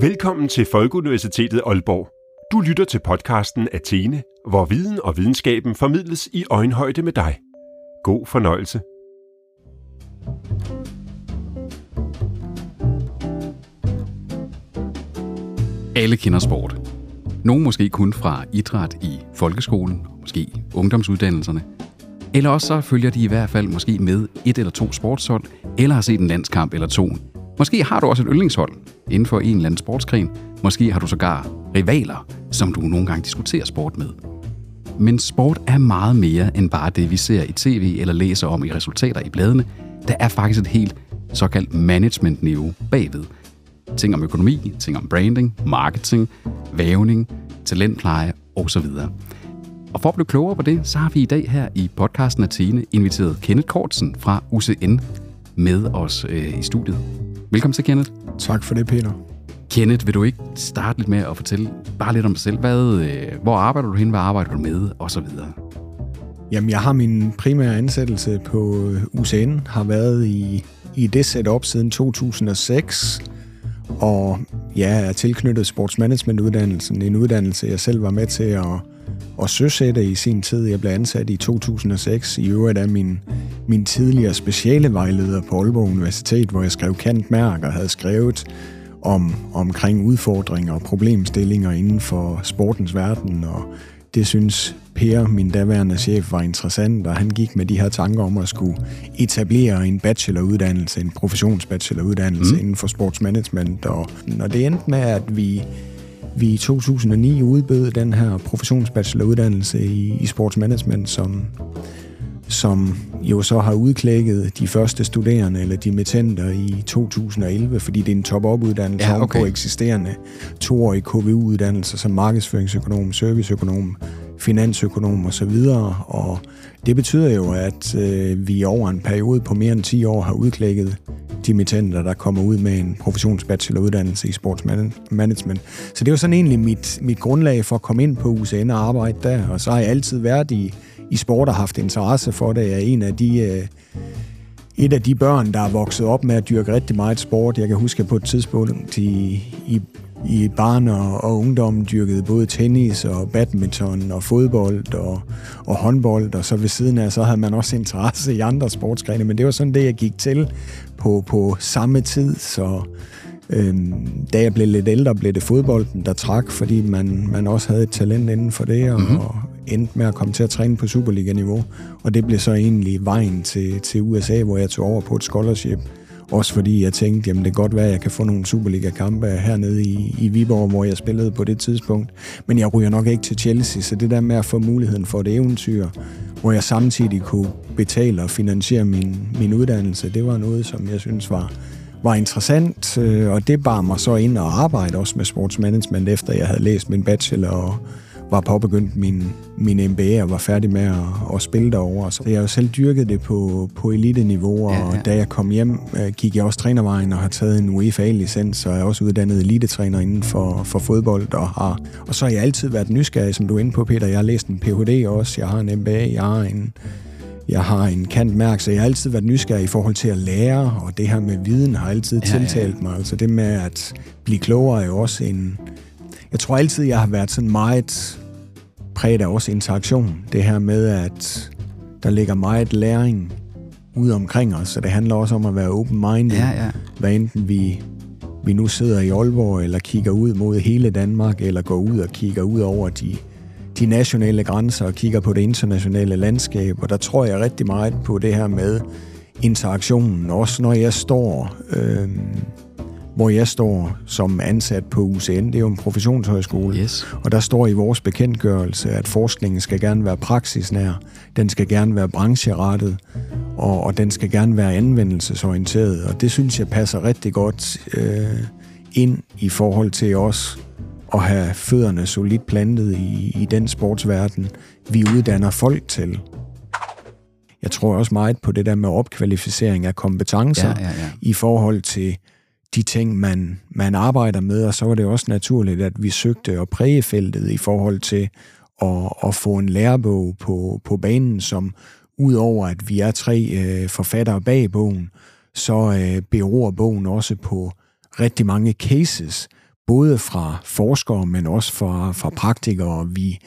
Velkommen til Folkeuniversitetet Aalborg. Du lytter til podcasten Athene, hvor viden og videnskaben formidles i øjenhøjde med dig. God fornøjelse. Alle kender sport. Nogle måske kun fra idræt i folkeskolen, måske ungdomsuddannelserne. Eller også så følger de i hvert fald måske med et eller to sportshold, eller har set en landskamp eller to. Måske har du også et yndlingshold inden for en eller anden sportsgren. Måske har du sågar rivaler, som du nogle gange diskuterer sport med. Men sport er meget mere end bare det, vi ser i tv eller læser om i resultater i bladene. Der er faktisk et helt såkaldt management-niveau bagved. Ting om økonomi, ting om branding, marketing, vævning, talentpleje osv. Og for at blive klogere på det, så har vi i dag her i podcasten Athene inviteret Kenneth Kortsen fra UCN med os øh, i studiet. Velkommen til, Kenneth. Tak for det, Peter. Kenneth, vil du ikke starte lidt med at fortælle bare lidt om dig selv? Hvad, øh, hvor arbejder du hen? Hvad arbejder du med? Og så videre. Jamen, jeg har min primære ansættelse på UCN, har været i, i det setup siden 2006, og jeg er tilknyttet sportsmanagementuddannelsen, en uddannelse, jeg selv var med til at, at søsætte i sin tid. Jeg blev ansat i 2006, i øvrigt af min, min tidligere speciale vejleder på Aalborg Universitet, hvor jeg skrev kant mærk og havde skrevet om, omkring udfordringer og problemstillinger inden for sportens verden, og det synes Per, min daværende chef, var interessant, og han gik med de her tanker om at skulle etablere en bacheloruddannelse, en professionsbacheloruddannelse mm. inden for sportsmanagement. Og når det endte med, at vi, vi i 2009 udbød den her professionsbacheloruddannelse i, i sportsmanagement, som, som jo så har udklækket de første studerende eller dimittenter i 2011, fordi det er en top-up-uddannelse ja, okay. på eksisterende toårige KVU-uddannelser som markedsføringsøkonom, serviceøkonom, finansøkonom osv. Og det betyder jo, at øh, vi over en periode på mere end 10 år har udklækket dimittenter, der kommer ud med en professionsbacheloruddannelse i sportsmanagement. Så det var sådan egentlig mit, mit grundlag for at komme ind på UCN og arbejde der, og så har jeg altid været i i sport og haft interesse for det. Jeg er en af de... Øh, et af de børn, der er vokset op med at dyrke rigtig meget sport. Jeg kan huske, at på et tidspunkt i, i, i barn og, og ungdom dyrkede både tennis og badminton og fodbold og, og håndbold, og så ved siden af, så havde man også interesse i andre sportsgrene, men det var sådan det, jeg gik til på, på samme tid, så øhm, da jeg blev lidt ældre, blev det fodbolden, der trak, fordi man, man også havde et talent inden for det, og, mm-hmm. og endte med at komme til at træne på Superliga-niveau. Og det blev så egentlig vejen til, til USA, hvor jeg tog over på et scholarship. Også fordi jeg tænkte, jamen det kan godt være, at jeg kan få nogle Superliga-kampe hernede i, i Viborg, hvor jeg spillede på det tidspunkt. Men jeg ryger nok ikke til Chelsea, så det der med at få muligheden for et eventyr, hvor jeg samtidig kunne betale og finansiere min, min uddannelse, det var noget, som jeg synes var, var interessant, øh, og det bar mig så ind og arbejde også med sportsmanagement, efter jeg havde læst min bachelor og, var påbegyndt min, min MBA og var færdig med at, at spille derovre. Så jeg har jo selv dyrket det på, på elite-niveau, og ja, ja. da jeg kom hjem, øh, gik jeg også trænervejen og har taget en UEFA-licens, og jeg er også uddannet elitetræner inden for, for fodbold. Og, har, og så har jeg altid været nysgerrig, som du er inde på, Peter. Jeg har læst en Ph.D. også, jeg har en MBA, jeg har en jeg har en kant mærke, så jeg har altid været nysgerrig i forhold til at lære, og det her med viden har altid ja, tiltalt mig. Altså det med at blive klogere er jo også en... Jeg tror altid, jeg har været sådan meget præget af også interaktion. Det her med, at der ligger meget læring ude omkring os, så det handler også om at være open-minded. Ja, ja. Hvad enten vi, vi nu sidder i Aalborg, eller kigger ud mod hele Danmark, eller går ud og kigger ud over de, de nationale grænser og kigger på det internationale landskab. Og der tror jeg rigtig meget på det her med interaktionen. Også når jeg står... Øh, hvor jeg står som ansat på UCN. Det er jo en professionshøjskole. Yes. Og der står i vores bekendtgørelse, at forskningen skal gerne være praksisnær, den skal gerne være brancherettet, og, og den skal gerne være anvendelsesorienteret. Og det synes jeg passer rigtig godt øh, ind i forhold til os at have fødderne solidt plantet i, i den sportsverden, vi uddanner folk til. Jeg tror også meget på det der med opkvalificering af kompetencer ja, ja, ja. i forhold til de ting, man, man arbejder med, og så var det også naturligt, at vi søgte at præge feltet i forhold til at, at få en lærebog på, på banen, som udover at vi er tre øh, forfattere bag bogen, så øh, beror bogen også på rigtig mange cases, både fra forskere, men også fra, fra praktikere. Vi,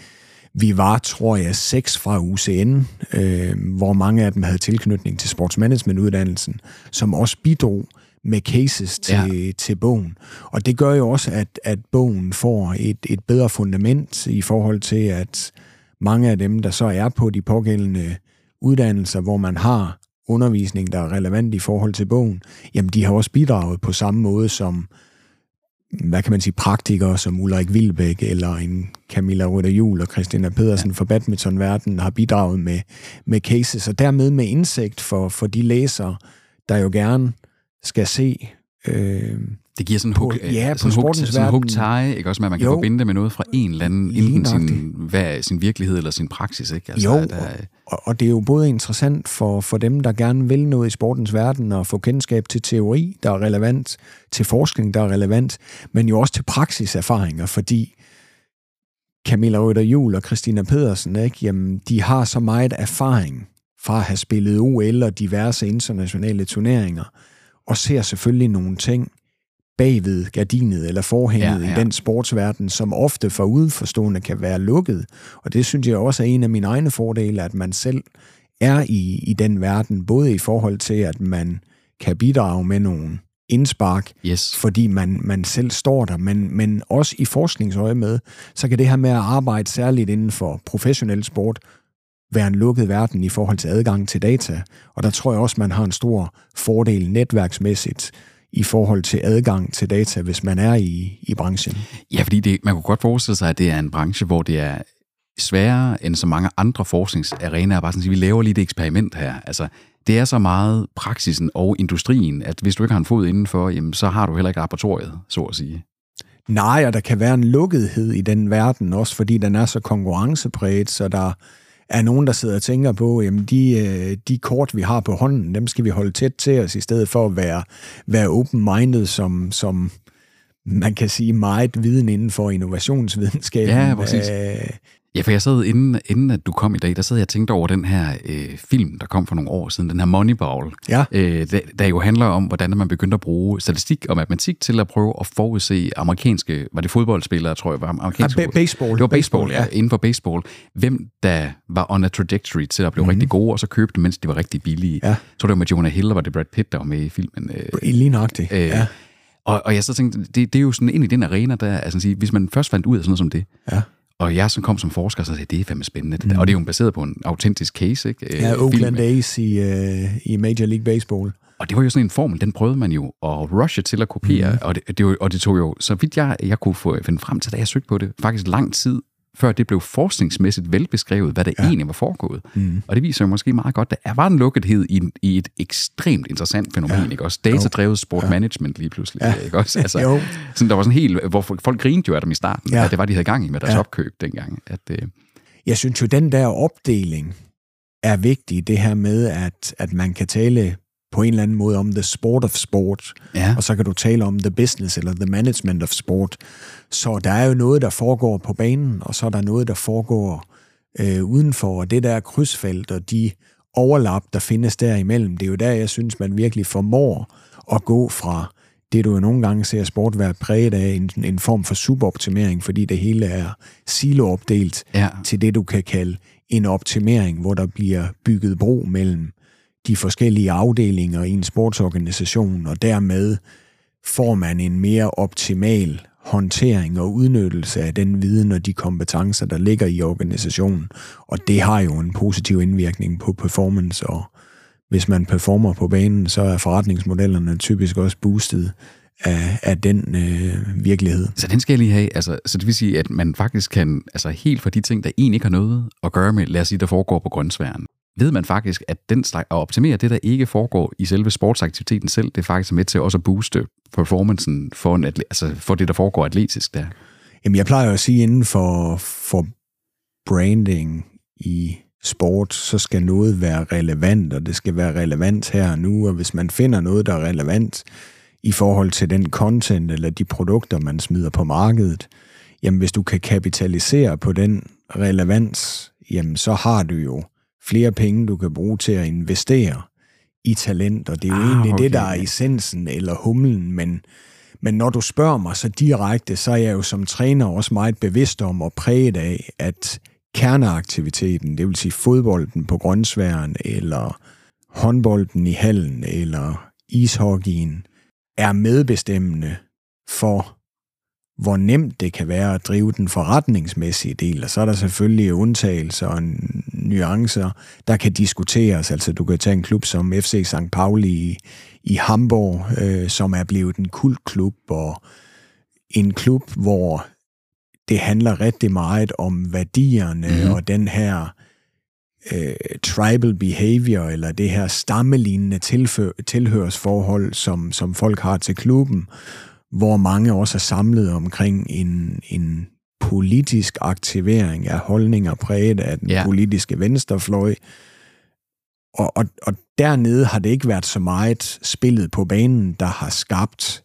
vi var, tror jeg, seks fra UCN, øh, hvor mange af dem havde tilknytning til sportsmanagementuddannelsen, som også bidrog med cases til, ja. til bogen. Og det gør jo også, at, at bogen får et, et bedre fundament i forhold til, at mange af dem, der så er på de pågældende uddannelser, hvor man har undervisning, der er relevant i forhold til bogen, jamen de har også bidraget på samme måde som, hvad kan man sige, praktikere som Ulrik Vilbæk eller en Camilla Røder Jul og Christina Pedersen ja. fra badmintonverdenen har bidraget med, med cases, og dermed med indsigt for, for de læsere, der jo gerne skal se øh, det giver sådan en hook, ja, på sådan sportens sådan hook tie, ikke også, med, at man kan jo, forbinde det med noget fra en eller anden, enten sin, hvad, sin virkelighed eller sin praksis, ikke? Altså, jo, der, og, og det er jo både interessant for, for dem, der gerne vil noget i sportens verden, og få kendskab til teori, der er relevant, til forskning, der er relevant, men jo også til praksiserfaringer, fordi Camilla Røder Jul og Christina Pedersen, ikke? Jamen, de har så meget erfaring fra at have spillet OL og diverse internationale turneringer, og ser selvfølgelig nogle ting, bagved gardinet eller forhænget ja, ja. i den sportsverden, som ofte for udenforstående kan være lukket. Og det synes jeg også er en af mine egne fordele, at man selv er i, i den verden, både i forhold til, at man kan bidrage med nogle indspark, yes. fordi man, man selv står der, men, men også i forskningsøje med, så kan det her med at arbejde særligt inden for professionel sport, være en lukket verden i forhold til adgang til data. Og der tror jeg også, man har en stor fordel netværksmæssigt, i forhold til adgang til data, hvis man er i, i branchen. Ja, fordi det, man kunne godt forestille sig, at det er en branche, hvor det er sværere end så mange andre forskningsarenaer. Bare sådan at vi laver lige et eksperiment her. Altså, det er så meget praksisen og industrien, at hvis du ikke har en fod indenfor, jamen, så har du heller ikke laboratoriet, så at sige. Nej, og der kan være en lukkethed i den verden, også fordi den er så konkurrencepræget, så der, er nogen, der sidder og tænker på, jamen de, øh, de kort, vi har på hånden, dem skal vi holde tæt til os, i stedet for at være, være open-minded, som, som man kan sige meget viden inden for innovationsvidenskaben. Ja, præcis. Æh, Ja, for jeg sad inden, inden at du kom i dag, der sad jeg og tænkte over den her øh, film, der kom for nogle år siden, den her Moneyball, ja. øh, der, der jo handler om, hvordan man begyndte at bruge statistik og matematik til at prøve at forudse amerikanske, var det fodboldspillere, tror jeg, var amerikanske... Ja, baseball. Det var baseball, baseball ja, ja, inden for baseball. Hvem der var on a trajectory til at blive mm-hmm. rigtig gode, og så købte mens de var rigtig billige. Ja. Så det var med Jonah Hill, og var det Brad Pitt, der var med i filmen. Øh, Lige nøjagtigt, øh, ja. Og, og jeg så tænkte, det, det er jo sådan ind i den arena, der, altså sige, hvis man først fandt ud af sådan noget som det, ja og jeg som kom som forsker, så sagde, det er fandme spændende. Mm. Og det er jo baseret på en autentisk case. Ikke? Ja, Oakland A's i, uh, i Major League Baseball. Og det var jo sådan en formel, den prøvede man jo at rushe til at kopiere, mm. og, det, det, og det tog jo, så vidt jeg, jeg kunne få finde frem til, da jeg søgte på det, faktisk lang tid før det blev forskningsmæssigt velbeskrevet, hvad der ja. egentlig var foregået. Mm. Og det viser jo måske meget godt, at der var en lukkethed i, i et ekstremt interessant fænomen, ja. ikke også? Datadrevet sport ja. management lige pludselig, ja. ikke også? Altså, jo. Sådan, der var sådan helt, hvor folk grinede jo af dem i starten, ja. at det var, de havde gang i med deres ja. opkøb dengang. At, øh... Jeg synes jo, den der opdeling er vigtig, det her med, at, at man kan tale på en eller anden måde om the sport of sport, ja. og så kan du tale om the business eller the management of sport. Så der er jo noget, der foregår på banen, og så er der noget, der foregår øh, udenfor, og det der krydsfelt og de overlap, der findes derimellem, det er jo der, jeg synes, man virkelig formår at gå fra det, du jo nogle gange ser sport være præget af, en, en form for suboptimering, fordi det hele er siloopdelt, ja. til det, du kan kalde en optimering, hvor der bliver bygget bro mellem de forskellige afdelinger i en sportsorganisation, og dermed får man en mere optimal håndtering og udnyttelse af den viden og de kompetencer, der ligger i organisationen. Og det har jo en positiv indvirkning på performance, og hvis man performer på banen, så er forretningsmodellerne typisk også boostet af, af den øh, virkelighed. Så den skal jeg lige have. Altså, så det vil sige, at man faktisk kan, altså helt fra de ting, der egentlig ikke har noget at gøre med, lad os sige, der foregår på grøntsværen, ved man faktisk, at den slags, at optimere det, der ikke foregår i selve sportsaktiviteten selv, det er faktisk med til også at booste performancen for, en atle- altså for det, der foregår atletisk der. Jamen, jeg plejer at sige, inden for, for branding i sport, så skal noget være relevant, og det skal være relevant her og nu, og hvis man finder noget, der er relevant i forhold til den content eller de produkter, man smider på markedet, jamen hvis du kan kapitalisere på den relevans, jamen så har du jo flere penge, du kan bruge til at investere i talent, og det er jo ah, egentlig okay. det, der er essensen eller humlen, men, Men når du spørger mig så direkte, så er jeg jo som træner også meget bevidst om og præget af, at kerneaktiviteten, det vil sige fodbolden på grønsværen, eller håndbolden i hallen, eller ishockeyen, er medbestemmende for, hvor nemt det kan være at drive den forretningsmæssige del. Og så er der selvfølgelig undtagelser og nuancer, der kan diskuteres. Altså du kan tage en klub som FC St. Pauli i, i Hamburg, øh, som er blevet en kultklub, og en klub, hvor det handler rigtig meget om værdierne mm. og den her øh, tribal behavior, eller det her stammelignende tilfør, tilhørsforhold, som, som folk har til klubben, hvor mange også er samlet omkring en, en politisk aktivering af holdninger præget af den ja. politiske venstrefløj. Og, og, og dernede har det ikke været så meget spillet på banen, der har skabt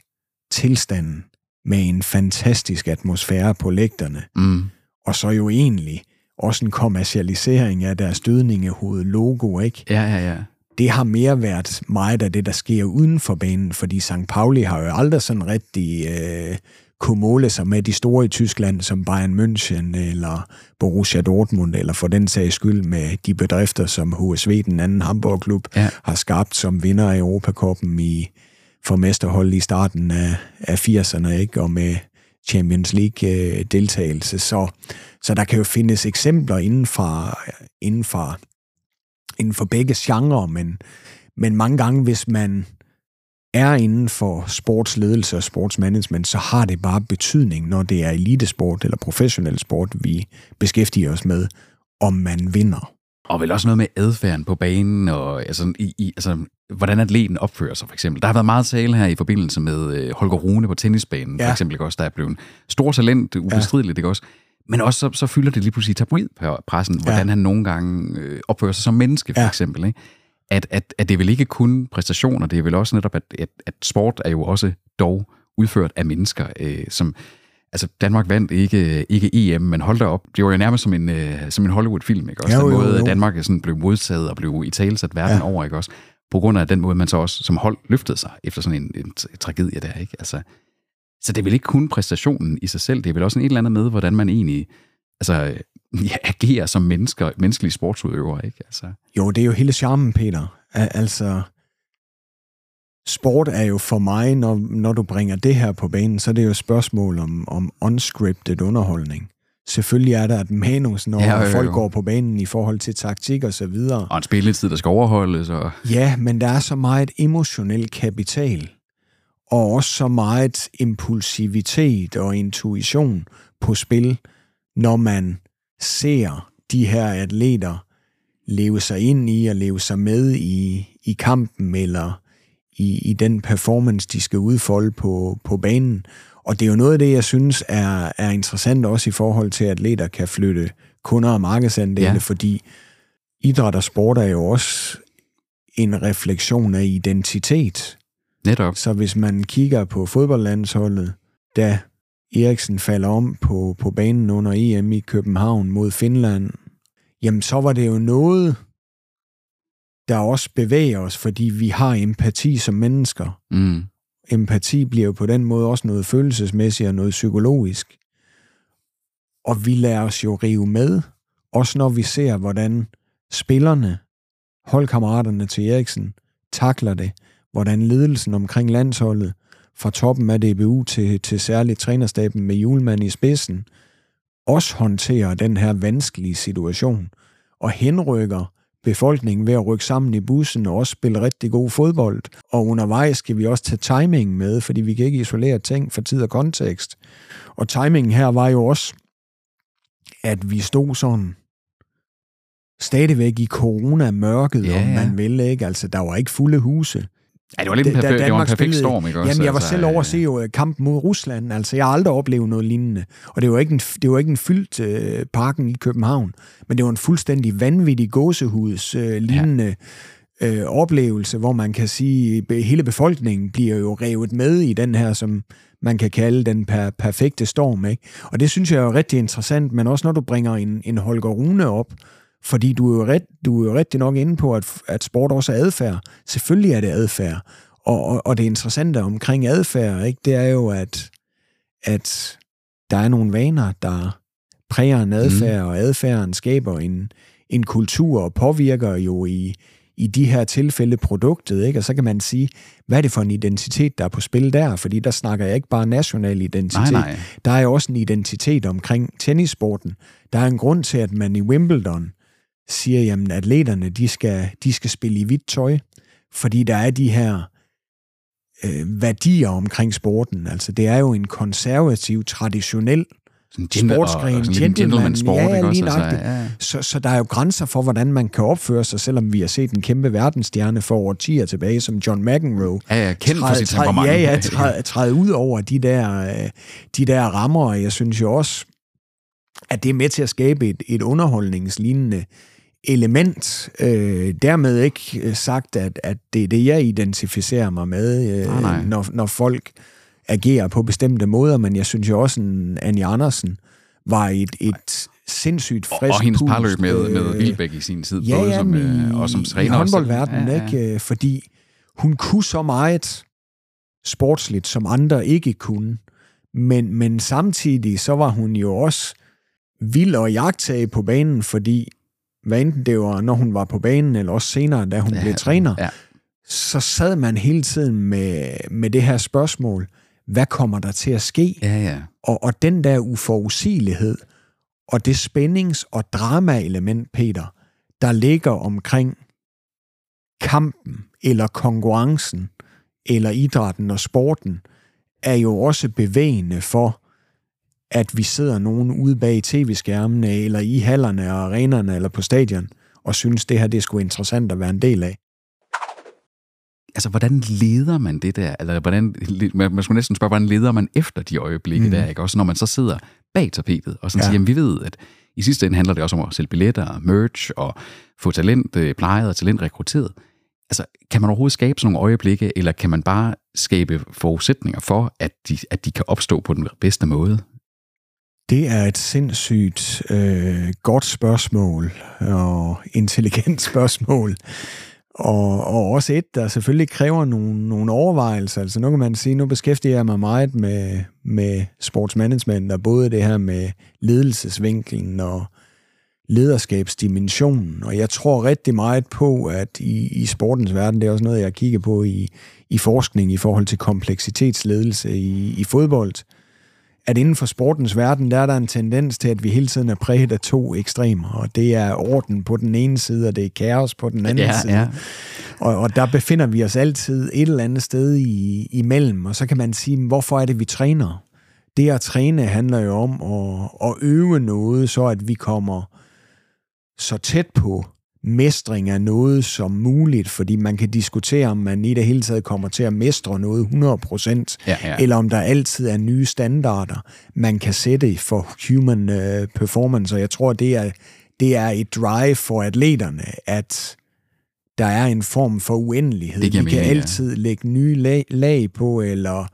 tilstanden med en fantastisk atmosfære på lægterne. Mm. Og så jo egentlig også en kommercialisering af deres dødningehoved logo, ikke? Ja, ja, ja. Det har mere været meget af det, der sker uden for banen, fordi St. Pauli har jo aldrig sådan rigtig øh, kunne måle sig med de store i Tyskland, som Bayern München eller Borussia Dortmund, eller for den sags skyld med de bedrifter, som HSV, den anden Hamburg-klub, ja. har skabt som vinder af Europakoppen i for mesterhold i starten af, af 80'erne, ikke? og med Champions League-deltagelse. Så, så der kan jo findes eksempler inden for, inden for, inden for begge genrer, men, men mange gange, hvis man er inden for sportsledelse og sportsmanagement, så har det bare betydning, når det er elitesport eller professionel sport, vi beskæftiger os med, om man vinder. Og vel også noget med adfærden på banen, og altså, i, i, altså, hvordan atleten opfører sig, for eksempel. Der har været meget tale her i forbindelse med øh, Holger Rune på tennisbanen, ja. for eksempel, ikke også, der er blevet en stor talent, ubestrideligt, ja. ikke også? Men også så, så fylder det lige pludselig tabloid på pressen, ja. hvordan han nogle gange øh, opfører sig som menneske, for ja. eksempel. Ikke? At, at, at det er vel ikke kun præstationer, det er vel også netop, at, at, at sport er jo også dog udført af mennesker, øh, som altså Danmark vandt ikke, ikke EM, men hold da op, det var jo nærmest som en, øh, som en Hollywood-film, ikke også? Jo, den måde, jo, jo. Danmark sådan blev modtaget og blev i talesat verden ja. over, ikke også? På grund af den måde, man så også som hold løftede sig efter sådan en, en, en tragedie der, ikke? Altså, så det er vel ikke kun præstationen i sig selv, det er vel også en et eller andet med, hvordan man egentlig altså, ja, agerer som mennesker, menneskelige sportsudøvere, ikke? Altså. Jo, det er jo hele charmen, Peter. Altså, sport er jo for mig, når, når du bringer det her på banen, så er det jo et spørgsmål om, om unscripted underholdning. Selvfølgelig er der et manus, når ja, jo, jo. folk går på banen i forhold til taktik og så videre. Og en spilletid, der skal overholdes. Og... Ja, men der er så meget emotionel kapital, og også så meget impulsivitet og intuition på spil, når man ser de her atleter leve sig ind i og leve sig med i, i kampen, eller i, i den performance, de skal udfolde på, på banen. Og det er jo noget af det, jeg synes er, er interessant også i forhold til, at atleter kan flytte kunder og markedsandele, ja. fordi idræt og sport er jo også en refleksion af identitet. Netop. Så hvis man kigger på fodboldlandsholdet, da Eriksen falder om på, på banen under EM i København mod Finland, jamen så var det jo noget, der også bevæger os, fordi vi har empati som mennesker. Mm. Empati bliver jo på den måde også noget følelsesmæssigt og noget psykologisk. Og vi lader os jo rive med, også når vi ser, hvordan spillerne, holdkammeraterne til Eriksen, takler det, hvordan ledelsen omkring landsholdet, fra toppen af DBU til, til særligt trænerstaben med julemand i spidsen, også håndterer den her vanskelige situation og henrykker befolkningen ved at rykke sammen i bussen og også spille rigtig god fodbold. Og undervejs skal vi også tage timingen med, fordi vi kan ikke isolere ting for tid og kontekst. Og timingen her var jo også, at vi stod sådan stadigvæk i corona-mørket, ja, ja. om man vil, ikke? Altså, der var ikke fulde huse. Ja, det var lidt en, perfekt, det var en perfekt storm, ikke også? Jamen, jeg var altså, selv over at se jo øh, kampen mod Rusland. Altså, jeg har aldrig oplevet noget lignende. Og det var ikke en, det var ikke en fyldt uh, parken i København, men det var en fuldstændig vanvittig gåsehuds uh, lignende ja. uh, oplevelse, hvor man kan sige, at hele befolkningen bliver jo revet med i den her, som man kan kalde den per, perfekte storm. Ikke? Og det synes jeg er rigtig interessant, men også når du bringer en, en Holger Rune op, fordi du er jo, ret, du er jo rigtig nok inde på, at, at sport også er adfærd. Selvfølgelig er det adfærd. Og, og, og det interessante omkring adfærd, ikke, det er jo, at, at der er nogle vaner, der præger en adfærd, mm. og adfærden skaber en, en kultur og påvirker jo i, i de her tilfælde produktet, ikke? Og så kan man sige, hvad er det for en identitet, der er på spil der? Fordi der snakker jeg ikke bare national identitet. Nej, nej. Der er jo også en identitet omkring tennissporten. Der er en grund til, at man i Wimbledon siger, jamen atleterne, de skal, de skal spille i hvidt tøj, fordi der er de her øh, værdier omkring sporten. Altså det er jo en konservativ, traditionel Sådan sportsgren, og sådan en gentleman sport, ja, ja, også? lige Altså, nøjagtigt. ja, ja. Så, så der er jo grænser for, hvordan man kan opføre sig, selvom vi har set en kæmpe verdensstjerne for årtier tilbage, som John McEnroe. Ja, ja, kendt for Træde- sit temperament. Ja, ja, træde, træde ud over de der, øh, de der rammer, og jeg synes jo også, at det er med til at skabe et, et underholdningslignende element. Øh, dermed ikke øh, sagt, at, at det er det, jeg identificerer mig med, øh, Nej, nej. Når, når folk agerer på bestemte måder, men jeg synes jo også, at Anja Andersen var et, et sindssygt Og, frisk og hendes pust, parløb med, med øh, Vilbæk i sin tid, ja, både ja, som, øh, og som træner. i håndboldverdenen, Ja, ja. ikke? Øh, Fordi hun kunne så meget sportsligt, som andre ikke kunne. Men, men samtidig så var hun jo også vild og jagtage på banen, fordi hvad enten det var, når hun var på banen, eller også senere, da hun Ja, blev træner, Ja. så sad man hele tiden med, med det her spørgsmål, hvad kommer der til at ske? Ja, ja. Og, og den der uforudsigelighed, og det spændings- og drama-element, Peter, der ligger omkring kampen, eller konkurrencen, eller idrætten og sporten, er jo også bevægende for, at vi sidder nogen ude bag tv-skærmene, eller i hallerne og arenerne, eller på stadion, og synes, det her det er sgu interessant at være en del af. Altså, hvordan leder man det der? Eller hvordan, man, man skulle næsten spørge, hvordan leder man efter de øjeblikke mm. der, ikke? Også når man så sidder bag tapetet, og sådan Ja. siger, jamen vi ved, at i sidste ende handler det også om at sælge billetter, og merch, og få talent øh, plejet og talent rekrutteret. Altså, kan man overhovedet skabe sådan nogle øjeblikke, eller kan man bare skabe forudsætninger for, at de, at de kan opstå på den bedste måde? Det er et sindssygt øh, godt spørgsmål, og intelligent spørgsmål. Og, og også et, der selvfølgelig kræver nogle, nogle overvejelser. Altså nu kan man sige, nu beskæftiger jeg mig meget med, med sportsmanagement, og både det her med ledelsesvinklen og lederskabsdimensionen. Og jeg tror rigtig meget på, at i, i sportens verden, det er også noget, jeg kigger på i, i forskning i forhold til kompleksitetsledelse i, i fodbold, at inden for sportens verden, der er der en tendens til, at vi hele tiden er præget af to ekstremer, og det er orden på den ene side, og det er kaos på den anden Ja, side. ja. Og, og der befinder vi os altid et eller andet sted i, imellem, og så kan man sige, hvorfor er det, vi træner? Det at træne handler jo om at, at øve noget, så at vi kommer så tæt på mestring af noget som muligt, fordi man kan diskutere, om man i det hele taget kommer til at mestre noget 100%, Ja, ja. eller om der altid er nye standarder, man kan sætte for human uh, performance, og jeg tror, det er, det er et drive for atleterne, at der er en form for uendelighed. Det Vi giver kan mening, ja. altid lægge nye lag, lag på, eller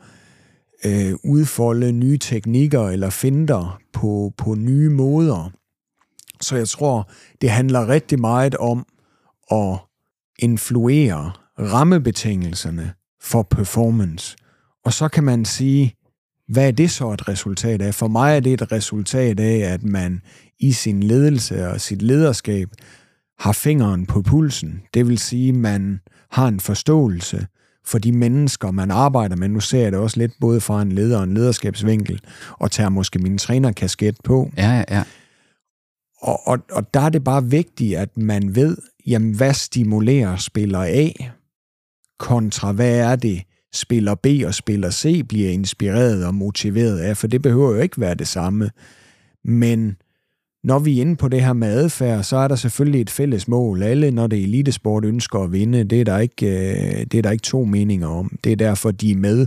øh, udfolde nye teknikker, eller finder på, på nye måder. Så jeg tror, det handler rigtig meget om at influere rammebetingelserne for performance. Og så kan man sige, hvad er det så et resultat af? For mig er det et resultat af, at man i sin ledelse og sit lederskab har fingeren på pulsen. Det vil sige, at man har en forståelse for de mennesker, man arbejder med. Nu ser jeg det også lidt både fra en leder og en lederskabsvinkel, og tager måske min trænerkasket på. Ja, ja, ja. Og, og, og der er det bare vigtigt, at man ved, jamen, hvad stimulerer spiller A, kontra hvad er det, spiller B og spiller C bliver inspireret og motiveret af, for det behøver jo ikke være det samme. Men når vi er inde på det her med adfærd, så er der selvfølgelig et fælles mål. Alle, når det er elitesport, ønsker at vinde. Det er der ikke, øh, det er der ikke to meninger om. Det er derfor, de er med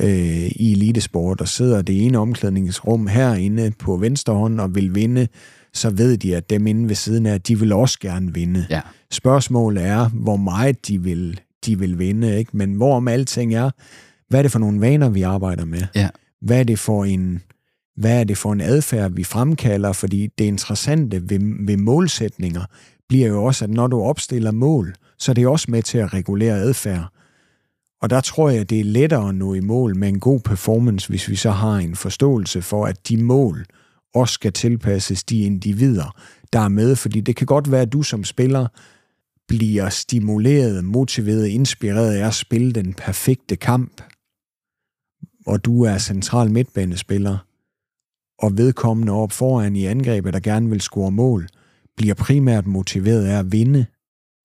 øh, i elitesport og sidder det ene omklædningsrum herinde på venstre hånd og vil vinde, så ved de, at dem inde ved siden af, de vil også gerne vinde. Ja. Spørgsmålet er, hvor meget de vil, de vil vinde, ikke? men hvorom alting er, hvad er det for nogle vaner, vi arbejder med? Ja. Hvad er det for en, hvad er det for en adfærd, vi fremkalder? Fordi det interessante ved, ved målsætninger bliver jo også, at når du opstiller mål, så er det også med til at regulere adfærd. Og der tror jeg, det er lettere at nå i mål med en god performance, hvis vi så har en forståelse for, at de mål også skal tilpasses de individer, der er med. Fordi det kan godt være, at du som spiller bliver stimuleret, motiveret, inspireret af at spille den perfekte kamp, og du er central midtbanespiller, og vedkommende op foran i angrebet, der gerne vil score mål, bliver primært motiveret af at vinde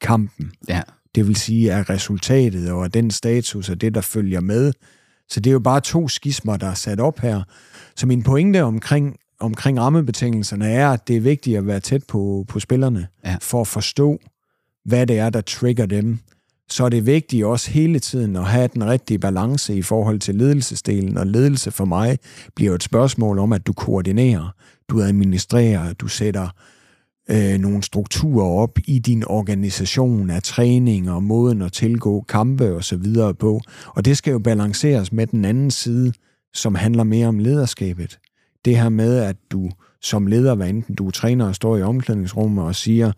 kampen. Ja. Det vil sige, at resultatet og den status og det, der følger med. Så det er jo bare to skismer, der er sat op her. Så min pointe omkring, omkring rammebetingelserne er, at det er vigtigt at være tæt på, på spillerne, Ja. for at forstå, hvad det er, der trigger dem. Så er det vigtigt også hele tiden at have den rigtige balance i forhold til ledelsesdelen, og ledelse for mig bliver jo et spørgsmål om, at du koordinerer, du administrerer, du sætter øh, nogle strukturer op i din organisation af træning og måden at tilgå kampe og så videre på. Og det skal jo balanceres med den anden side, som handler mere om lederskabet. Det her med, at du som leder, hvad enten du er træner og står i omklædningsrummet og siger,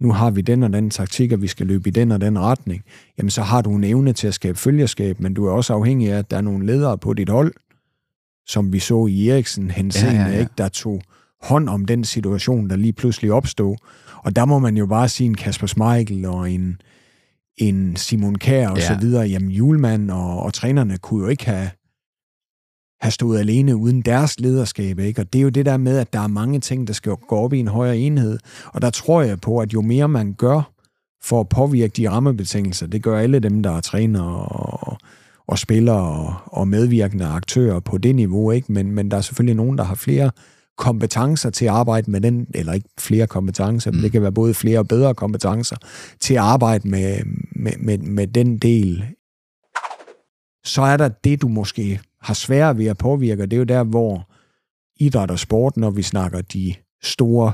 nu har vi den og den taktik, og vi skal løbe i den og den retning, jamen så har du en evne til at skabe følgerskab, men du er også afhængig af, at der er nogle ledere på dit hold, som vi så i Eriksen henseende, Ja, ja, ja. Ikke, der tog hånd om den situation, der lige pludselig opstod. Og der må man jo bare sige en Kasper Schmeichel og en, en Simon Kjær og ja. så videre. Jamen, Julemand og, og trænerne kunne jo ikke have, have stået alene uden deres lederskab. Ikke? Og det er jo det der med, at der er mange ting, der skal gå op i en højere enhed. Og der tror jeg på, at jo mere man gør for at påvirke de rammebetingelser, det gør alle dem, der er træner og, og spillere og, og medvirkende aktører på det niveau. Ikke? Men, men der er selvfølgelig nogen, der har flere kompetencer til at arbejde med den, eller ikke flere kompetencer, men det kan være både flere og bedre kompetencer til at arbejde med, med, med, med den del. Så er der det, du måske har sværere ved at påvirke, og det er jo der, hvor idræt og sport, når vi snakker de store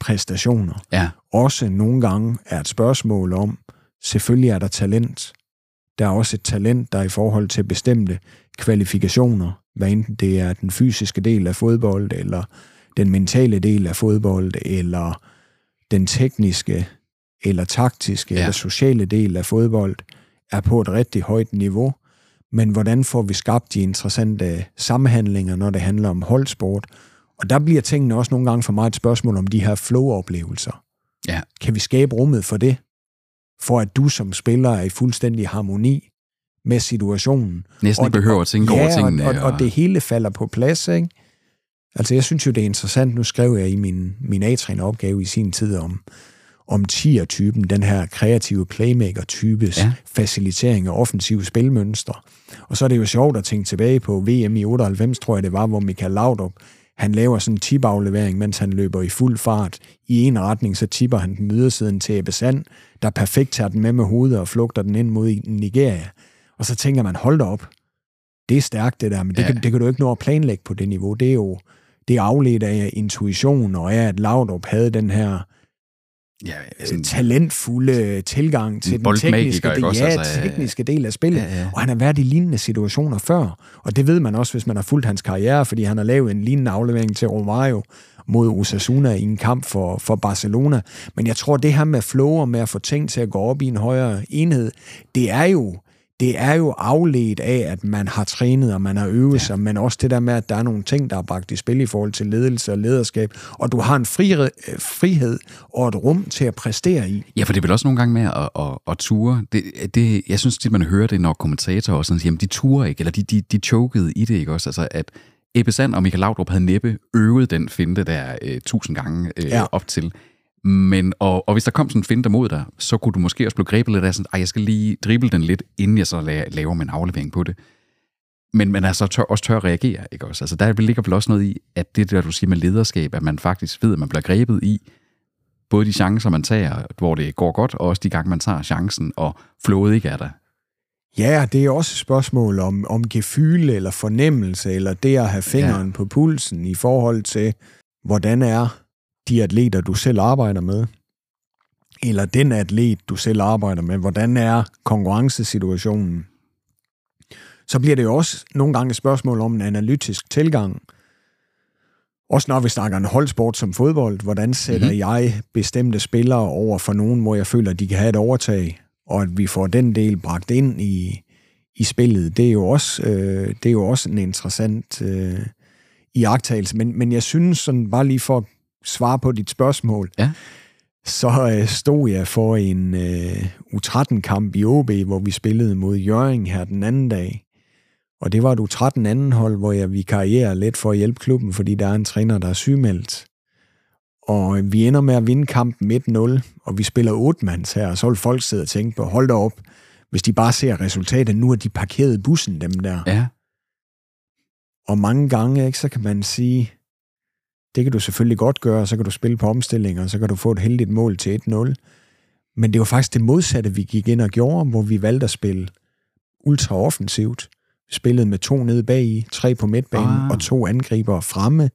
præstationer, Ja. også nogle gange er et spørgsmål om, selvfølgelig er der talent. Der er også et talent, der er i forhold til bestemte kvalifikationer, hvad enten det er den fysiske del af fodbold, eller den mentale del af fodbold, eller den tekniske, eller taktiske, ja. eller sociale del af fodbold, er på et rigtig højt niveau. Men hvordan får vi skabt de interessante sammenhandlinger, når det handler om holdsport? Og der bliver tingene også nogle gange for mig et spørgsmål om de her flow-oplevelser. Ja. Kan vi skabe rummet for det? For at du som spiller er i fuldstændig harmoni med situationen. Næsten ikke behøver at tænke over tingene. Og, og, og det hele falder på plads, ikke? Altså, jeg synes jo, det er interessant. Nu skrev jeg i min, min A-træneropgave i sin tid om, om tier-typen, den her kreative playmaker-types Ja. facilitering af offensive spilmønstre. Og så er det jo sjovt at tænke tilbage på VM i 98, tror jeg det var, hvor Michael Laudrup, han laver sådan en tip-aflevering, mens han løber i fuld fart. I en retning, så tipper han den ydersiden til Ebbe Sand, der perfekt tager den med med hovedet og flugter den ind mod Nigeria. Og så tænker man, hold da op, det er stærkt det der, men det, ja. kan, det kan du ikke nå at planlægge på det niveau. Det er jo det er afledt af intuition, og af at Laudrup havde den her Ja, sådan, talentfulde tilgang til En den tekniske, del, også? ja, Altså, øh, tekniske del af spillet. Ja, ja. Og han har været i lignende situationer før. Og det ved man også, hvis man har fulgt hans karriere, fordi han har lavet en lignende aflevering til Romario mod Osasuna i en kamp for, for Barcelona. Men jeg tror, det her med flow og med at få ting til at gå op i en højere enhed, det er jo det er jo afledt af, at man har trænet, og man har øvet ja. sig, men også det der med, at der er nogle ting, der er bragt i spil i forhold til ledelse og lederskab, og du har en fri, frihed og et rum til at præstere i. Ja, for det er vel også nogle gange med at, at, at ture. Det, det, jeg synes tit, man hører det, når kommentatorer også sådan siger, jamen de turer ikke, eller de, de, de chokede i det, ikke også? Altså, at Ebbe Sand og Michael Laudrup havde næppe øvet den finte der øh, tusind gange øh. Ja. op til. Men, og, og hvis der kom sådan en finte mod dig, så kunne du måske også blive grebet lidt af sådan, jeg skal lige drible den lidt, inden jeg så la- laver min aflevering på det. Men man altså tør, også tør at reagere, ikke også? Altså der ligger vel også noget i, at det der, du siger med lederskab, at man faktisk ved, at man bliver grebet i, både de chancer, man tager, hvor det går godt, og også de gange, man tager chancen, og flowet ikke er der. Ja, det er også et spørgsmål om, om gefyle eller fornemmelse, eller det at have fingeren ja. på pulsen i forhold til, hvordan er de atleter, du selv arbejder med, eller den atlet, du selv arbejder med, hvordan er konkurrencesituationen. Så bliver det jo også nogle gange et spørgsmål om en analytisk tilgang. Også når vi snakker en holdsport som fodbold, hvordan sætter Mhm. mm-hmm. jeg bestemte spillere over for nogen, hvor jeg føler, at de kan have et overtag, og at vi får den del bragt ind i, i spillet, det er jo også, øh, det er jo også en interessant øh, iagtagelse. Men, men jeg synes, sådan bare lige for at svare på dit spørgsmål, Ja. så øh, stod jeg for en øh, U13-kamp i OB, hvor vi spillede mod Jørgen her den anden dag. Og det var et U13 anden hold, hvor jeg vikarierer lidt for at hjælpe klubben, fordi der er en træner, der er sygemeldt. Og øh, vi ender med at vinde kampen 1-0, og vi spiller 8 mands her, og så vil folk sidde og tænke på, hold da op, hvis de bare ser resultatet, nu er de parkeret bussen, dem der. Ja. Og mange gange, ikke, så kan man sige, det kan du selvfølgelig godt gøre, så kan du spille på omstillinger, så kan du få et heldigt mål til 1-0. Men det var faktisk det modsatte, vi gik ind og gjorde, hvor vi valgte at spille ultra offensivt. Vi spillede med to nede bag i, tre på midtbanen ah. og to angriber fremme.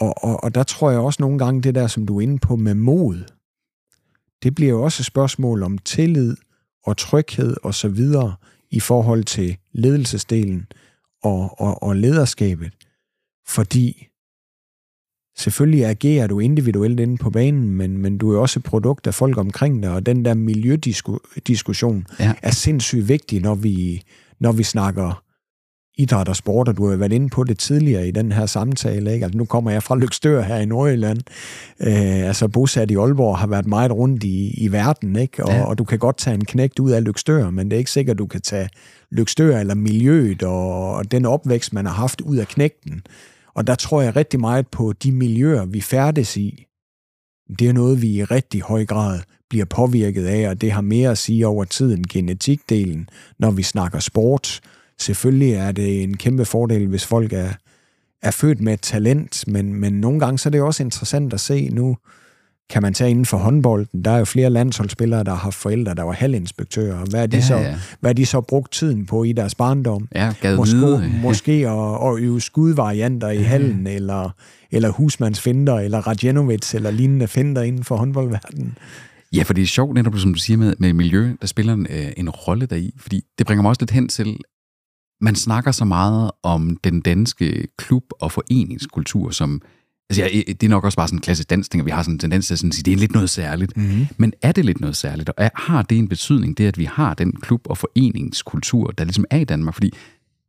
Og, og, og der tror jeg også nogle gange, det der, som du er inde på med mod, det bliver jo også et spørgsmål om tillid og tryghed og så videre i forhold til ledelsesdelen og, og, og lederskabet. Fordi selvfølgelig agerer du individuelt inde på banen, men, men du er også et produkt af folk omkring dig, og den der miljødiskussion Ja. er sindssygt vigtig, når vi, når vi snakker idræt og sport, og du har været inde på det tidligere i den her samtale. Ikke? Altså, nu kommer jeg fra Lykstør her i Nordjylland. Øh, altså bosat i Aalborg har været meget rundt i, i verden, ikke? Og, Ja. og du kan godt tage en knægt ud af Lykstør, men det er ikke sikkert, du kan tage Lykstør eller miljøet og, og den opvækst, man har haft ud af knægten. Og der tror jeg rigtig meget på de miljøer, vi færdes i. Det er noget, vi i rigtig høj grad bliver påvirket af, og det har mere at sige over tiden, genetikdelen, når vi snakker sport. Selvfølgelig er det en kæmpe fordel, hvis folk er, er født med et talent, men, men nogle gange så er det også interessant at se nu, kan man tage inden for håndbolden, der er jo flere landsholdsspillere, der har haft forældre, der var halvinspektører. Hvad er de, Ja, så, ja. hvad er de så brugt tiden på i deres barndom? Ja, Måske, vide. måske at, at øve skudvarianter i hallen, eller, eller husmandsfinder, eller Radjenovic, eller lignende finder inden for håndboldverdenen. Ja, for det er sjovt netop, som du siger med, med miljø, der spiller en, øh, en rolle deri, fordi det bringer mig også lidt hen til, man snakker så meget om den danske klub- og foreningskultur, som, altså ja, det er nok også bare sådan en klassisk dansk ting, at vi har sådan en tendens til at sådan sige, det er lidt noget særligt. Mm-hmm. Men er det lidt noget særligt, og er, har det en betydning, det at vi har den klub- og foreningskultur, der ligesom er i Danmark? Fordi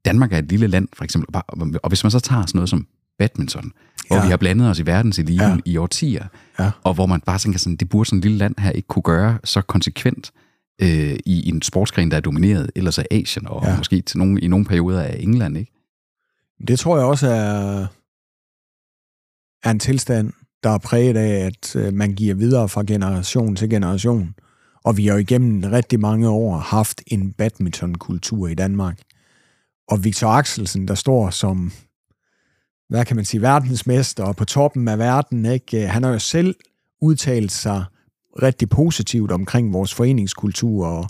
Danmark er et lille land, for eksempel, og hvis man så tager sådan noget som badminton, hvor Ja. vi har blandet os i verdenseliten ja. I årtier, Ja. og hvor man bare tænker sådan, det burde sådan et lille land her ikke kunne gøre så konsekvent øh, i en sportsgren, der er domineret, ellers af Asien, og ja. Måske til nogle, i nogle perioder af England, ikke? Det tror jeg også er, er en tilstand, der er præget af, at øh, man giver videre fra generation til generation. Og vi har jo igennem rigtig mange år haft en badmintonkultur i Danmark. Og Victor Axelsen, der står som, hvad kan man sige, verdensmester og på toppen af verden, ikke? han har jo selv udtalt sig rigtig positivt omkring vores foreningskultur og,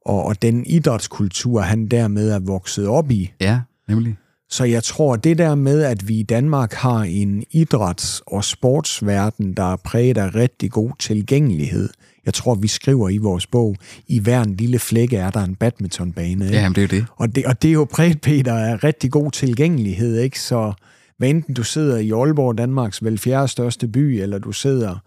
og, og den idrætskultur, han dermed er vokset op i. Ja, nemlig. Så jeg tror, det der med, at vi i Danmark har en idræts- og sportsverden, der er præget af rigtig god tilgængelighed. Jeg tror, vi skriver i vores bog, i hver en lille flække er der en badmintonbane. Ikke? Ja, jamen, det er jo det. Og, det, og det er jo præget, Peter, af rigtig god tilgængelighed. Ikke? Så hvad enten du sidder i Aalborg, Danmarks vel fjerde største by, eller du sidder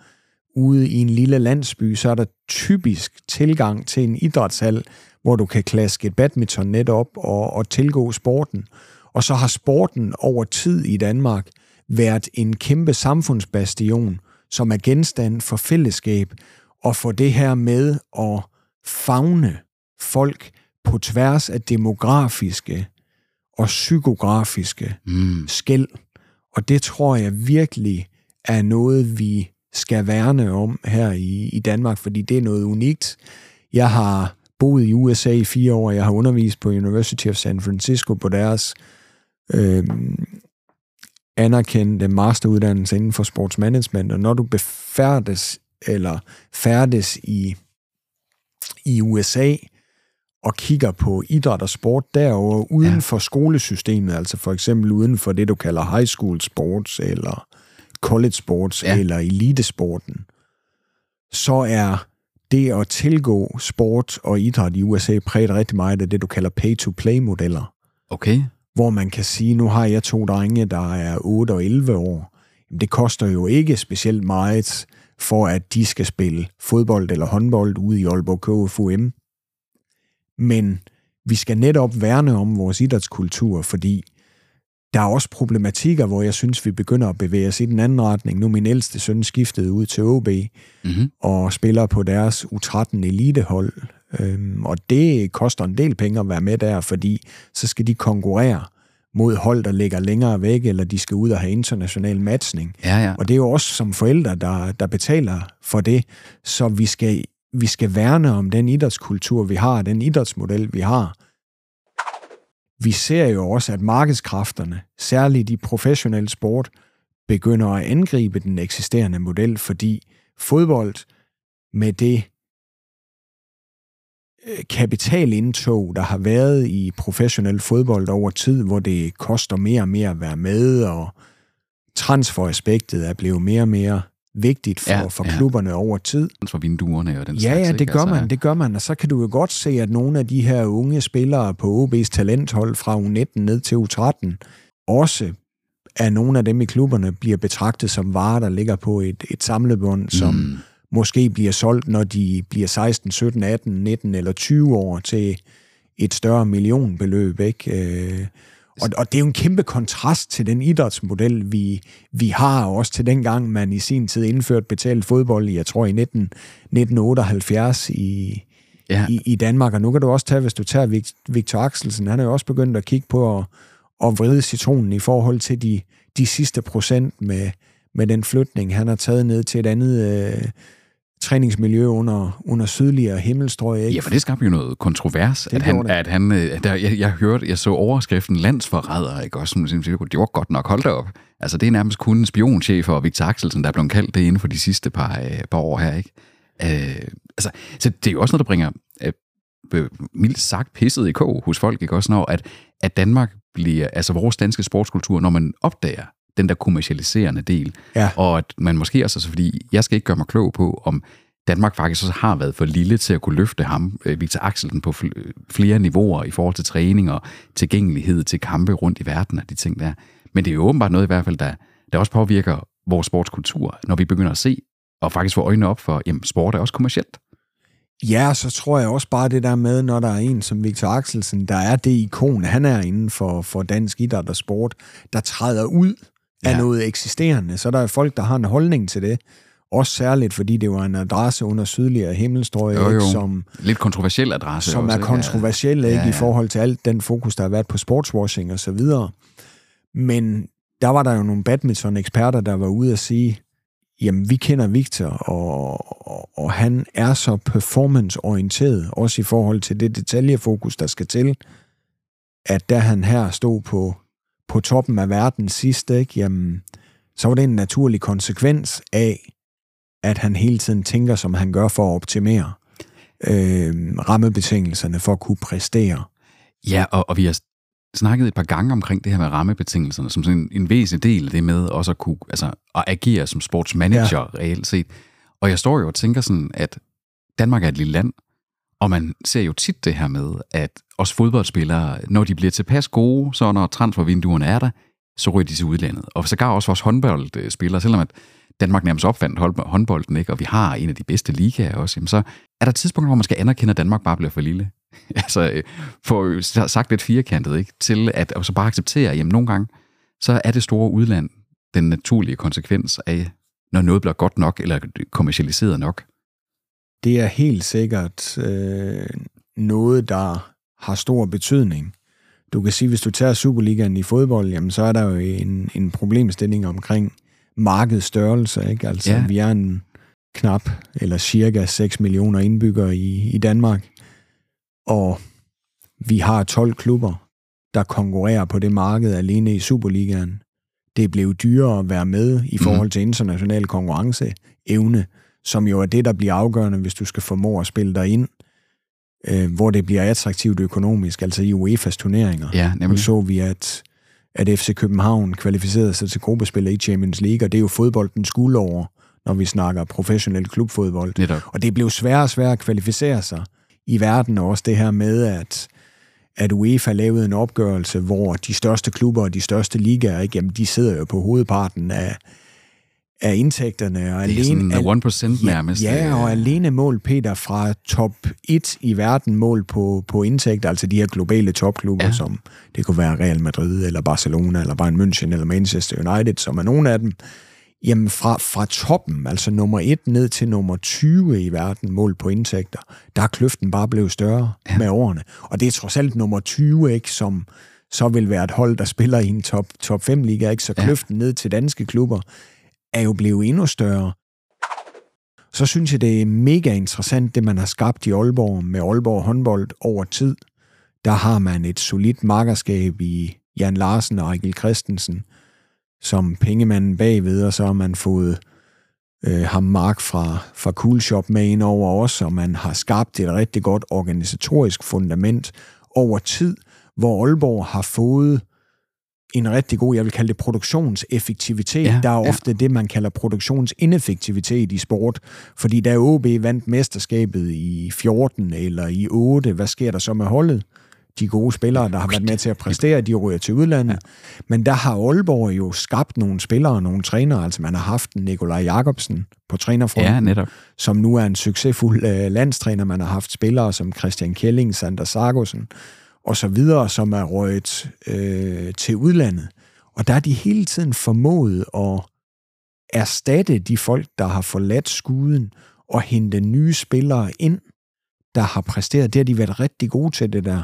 ude i en lille landsby, så er der typisk tilgang til en idrætshal, hvor du kan klaske et badmintonnet op og, og tilgå sporten. Og så har sporten over tid i Danmark været en kæmpe samfundsbastion, som er genstand for fællesskab, og for det her med at fagne folk på tværs af demografiske og psykografiske Mm. skæld. Og det tror jeg virkelig er noget, vi skal værne om her i, i Danmark, fordi det er noget unikt. Jeg har boet i USA i fire år, jeg har undervist på University of San Francisco på deres øh, anerkendte masteruddannelse inden for sportsmanagement, og når du befærdes eller færdes i, i USA og kigger på idræt og sport derovre uden Ja. for skolesystemet, altså for eksempel uden for det, du kalder high school sports eller college sports ja. eller elitesporten, så er det at tilgå sport og idræt i USA præget rigtig meget af det, du kalder pay-to-play-modeller Okay. Hvor man kan sige, nu har jeg to drenge, der er 8 og 11 år. Jamen, det koster jo ikke specielt meget for at de skal spille fodbold eller håndbold ude i Aalborg KFUM. Men vi skal netop værne om vores idrætskultur, fordi der er også problematikker, hvor jeg synes, vi begynder at bevæge os i den anden retning. Nu min ældste søn skiftede ud til OB mm-hmm. og spiller på deres U13 elitehold. Øhm, og det koster en del penge at være med der, fordi så skal de konkurrere mod hold, der ligger længere væk, eller de skal ud og have international matchning. Ja, ja. Og det er jo også som forældre, der, der betaler for det. Så vi skal, vi skal værne om den idrætskultur, vi har, den idrætsmodel, vi har. Vi ser jo også, at markedskræfterne, særligt i professionel sport, begynder at angribe den eksisterende model, fordi fodbold med det kapitalindtog, der har været i professionel fodbold over tid, hvor det koster mere og mere at være med, og transferaspektet er blevet mere og mere vigtigt for, ja, for klubberne ja. over tid. For vinduerne og den ja, slags. Ja, det gør altså, man, det gør man. Og så kan du jo godt se, at nogle af de her unge spillere på OB's talenthold fra U19 ned til U13 også er nogle af dem i klubberne bliver betragtet som varer, der ligger på et, et samlebånd, som mm. Måske bliver solgt, når de bliver 16, 17, 18, 19 eller 20 år til et større millionbeløb. Ikke? Øh, og, og det er jo en kæmpe kontrast til den idrætsmodel, vi, vi har, og også til den gang, man i sin tid indførte betalt fodbold jeg tror i 19, 1978 i, ja. i, i Danmark. Og nu kan du også tage, hvis du tager Victor Axelsen, han er jo også begyndt at kigge på at, at vride citronen i forhold til de, de sidste procent med, med den flytning, han har taget ned til et andet... Øh, træningsmiljø under, under sydligere himmelstrøg. Ikke? Ja, for det skabte jo noget kontrovers, det at han, det. at han øh, der, jeg, jeg hørte, jeg så overskriften landsforræder, ikke også, som det var godt nok, hold da op. Altså, det er nærmest kun spionchef og Victor Axelsen, der er blevet kaldt det inden for de sidste par, øh, par år her, ikke? Øh, altså, så det er jo også noget, der bringer øh, mildt sagt pisset i kog hos folk, ikke også, når at, at Danmark bliver, altså vores danske sportskultur, når man opdager, den der kommercialiserende del. Ja. Og at man måske også, altså fordi jeg skal ikke gøre mig klog på, om Danmark faktisk også har været for lille til at kunne løfte ham, øh, Victor Axelsen, på flere niveauer i forhold til træning og tilgængelighed til kampe rundt i verden og de ting der. Men det er jo åbenbart noget i hvert fald, der, der også påvirker vores sportskultur, når vi begynder at se og faktisk få øjnene op for, at sport er også kommercielt. Ja, så tror jeg også bare det der med, når der er en som Victor Axelsen, der er det ikon, han er inden for, for dansk idræt og sport, der træder ud af ja. noget eksisterende, så der er folk, der har en holdning til det. Også særligt, fordi det var en adresse under sydligere himmelstrøg, jo, jo. som... Lidt kontroversiel adresse Som også, er kontroversiel, ikke, ja, ja. i forhold til alt den fokus, der har været på sportswashing og så videre. Men der var der jo nogle badminton-eksperter, der var ude at sige, jamen, vi kender Victor, og, og, og han er så performance-orienteret, også i forhold til det detaljefokus, der skal til, at da han her stod på på toppen af verden sidst, ikke, jamen, så var det en naturlig konsekvens af, at han hele tiden tænker, som han gør for at optimere øh, rammebetingelserne for at kunne præstere. Ja, og, og vi har snakket et par gange omkring det her med rammebetingelserne, som sådan en, en væsentlig del af det med også at kunne altså, at agere som sportsmanager ja. reelt set. Og jeg står jo og tænker sådan, at Danmark er et lille land, og man ser jo tit det her med, at os fodboldspillere, når de bliver tilpas gode, så når transfervinduerne er der, så ryger de til udlandet. Og så gar også vores håndboldspillere, selvom at Danmark nærmest opfandt håndbolden, ikke? og vi har en af de bedste ligaer også, jamen så er der tidspunkter, hvor man skal anerkende, at Danmark bare bliver for lille. altså, øh, for sagt lidt firkantet, ikke? til at og så bare acceptere, at nogle gange, så er det store udland den naturlige konsekvens af, når noget bliver godt nok, eller kommercialiseret nok. Det er helt sikkert øh, noget, der har stor betydning. Du kan sige, hvis du tager Superligaen i fodbold, jamen, så er der jo en, en problemstilling omkring markedsstørrelse. Ikke? Altså, ja. vi er en knap eller cirka 6 millioner indbyggere i, i Danmark, og vi har 12 klubber, der konkurrerer på det marked alene i Superligaen. Det blev dyrere at være med i forhold mhm. til international konkurrenceevne, som jo er det, der bliver afgørende, hvis du skal formå at spille dig ind øh, hvor det bliver attraktivt økonomisk, altså i UEFA's turneringer. Ja, nemlig. Nu så vi, at, at FC København kvalificerede sig til gruppespil i Champions League, og det er jo fodboldens guld over, når vi snakker professionel klubfodbold. Netop. Og det blev sværere og sværere at kvalificere sig i verden, og også det her med, at at UEFA lavede en opgørelse, hvor de største klubber og de største ligaer, ikke, jamen, de sidder jo på hovedparten af, af indtægterne. Og Det er alene, sådan 1% nærmest. Ja, øh, og alene mål, Peter, fra top 1 i verden mål på, på indtægter, altså de her globale topklubber, Ja. ja. som det kunne være Real Madrid, eller Barcelona, eller Bayern München, eller Manchester United, som er nogle af dem. Jamen fra, fra toppen, altså nummer 1 ned til nummer 20 i verden, mål på indtægter, der er kløften bare blevet større ja. med årene. Og det er trods alt nummer 20, ikke, som så vil være et hold, der spiller i en top, top 5 liga, ikke? så Ja. kløften ned til danske klubber er jo blevet endnu større. Så synes jeg, det er mega interessant, det man har skabt i Aalborg med Aalborg håndbold over tid. Der har man et solidt markerskab i Jan Larsen og Egil Christensen, som pengemanden bagved, og så har man fået øh, ham Mark fra, fra Coolshop med ind over os, og man har skabt et rigtig godt organisatorisk fundament over tid, hvor Aalborg har fået en rigtig god, jeg vil kalde det produktionseffektivitet. Ja, Ja, der er ja. ofte det, man kalder produktionsineffektivitet i sport, fordi da OB vandt mesterskabet i 14 eller i 8, hvad sker der så med holdet? De gode spillere, der har været med til at præstere, de ryger til udlandet. Ja. Men der har Aalborg jo skabt nogle spillere og nogle trænere. Altså man har haft Nikolaj Jakobsen på trænerfronten, Ja, netop. som nu er en succesfuld øh, landstræner. Man har haft spillere som Christian Kjelling, Sander Sargussen og så videre, som er røget øh, til udlandet. Og der er de hele tiden formået at erstatte de folk, der har forladt skuden, og hente nye spillere ind, der har præsteret. Det har de været rigtig gode til det der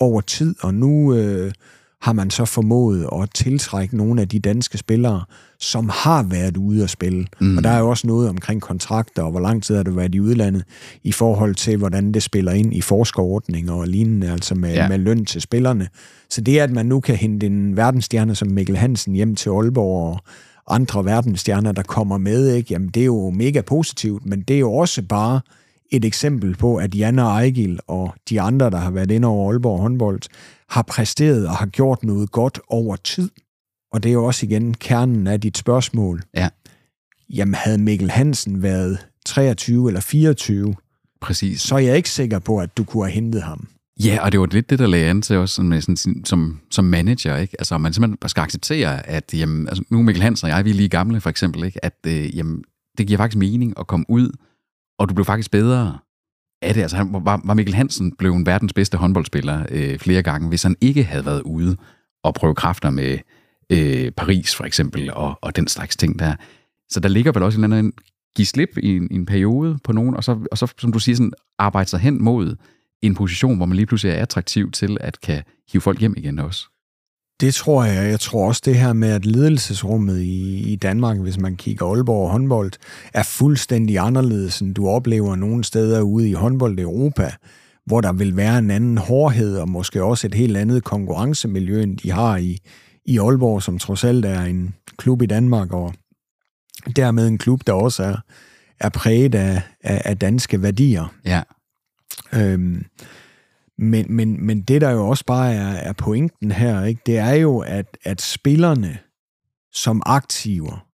over tid, og nu øh, har man så formået at tiltrække nogle af de danske spillere, som har været ude at spille. Mm. Og der er jo også noget omkring kontrakter, og hvor lang tid har du været i udlandet, i forhold til, hvordan det spiller ind i forskerordninger og lignende, altså med, Ja. med løn til spillerne. Så det, at man nu kan hente en verdensstjerne som Mikkel Hansen hjem til Aalborg, og andre verdensstjerner, der kommer med, ikke? Jamen, det er jo mega positivt, men det er jo også bare et eksempel på, at Janne Ejgil og de andre, der har været inde over Aalborg håndbold, har præsteret og har gjort noget godt over tid. Og det er jo også igen kernen af dit spørgsmål. Ja. Jamen, havde Mikkel Hansen været 23 eller 24, Præcis. så er jeg ikke sikker på, at du kunne have hentet ham. Ja, og det var lidt det, der lagde an til os sådan, med sådan, som, som manager, ikke? Altså, man simpelthen bare skal acceptere, at jamen, altså, nu Mikkel Hansen og jeg, vi er lige gamle, for eksempel, ikke? At øh, jamen, det giver faktisk mening at komme ud, og du blev faktisk bedre af det. Altså, han, var, var Mikkel Hansen blev en verdens bedste håndboldspiller øh, flere gange, hvis han ikke havde været ude og prøve kræfter med øh, Paris, for eksempel, og, og den slags ting der. Så der ligger vel også en eller anden give slip i en, i en periode på nogen, og så, og så, som du siger, sådan, arbejde sig hen mod en position, hvor man lige pludselig er attraktiv til at kan hive folk hjem igen også. Det tror jeg. Jeg tror også det her med, at ledelsesrummet i, i Danmark, hvis man kigger Aalborg håndbold, er fuldstændig anderledes, end du oplever nogle steder ude i håndbold Europa, hvor der vil være en anden hårdhed, og måske også et helt andet konkurrencemiljø, end de har i, i Aalborg, som trods alt er en klub i Danmark, og dermed en klub, der også er, er præget af, af, af danske værdier. Ja, Øhm, men, men, men det, der jo også bare er, er pointen her, ikke, det er jo, at, at spillerne som aktiver,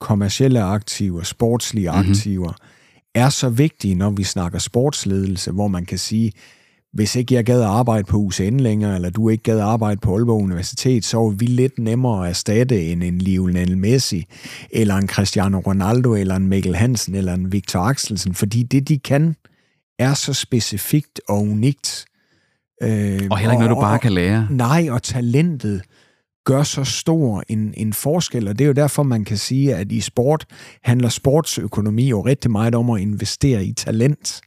kommercielle aktiver, sportslige Mhm. mm-hmm. aktiver, er så vigtige, når vi snakker sportsledelse, hvor man kan sige, hvis ikke jeg gad at arbejde på UCN længere, eller du ikke gad at arbejde på Aalborg Universitet, så er vi lidt nemmere at erstatte end en Lionel Messi, eller en Cristiano Ronaldo, eller en Mikkel Hansen, eller en Victor Axelsen, fordi det, de kan, er så specifikt og unikt. Øh, og heller ikke noget, du bare kan lære. Nej, og talentet gør så stor en, en forskel, og det er jo derfor, man kan sige, at i sport handler sportsøkonomi jo rigtig meget om at investere i talent.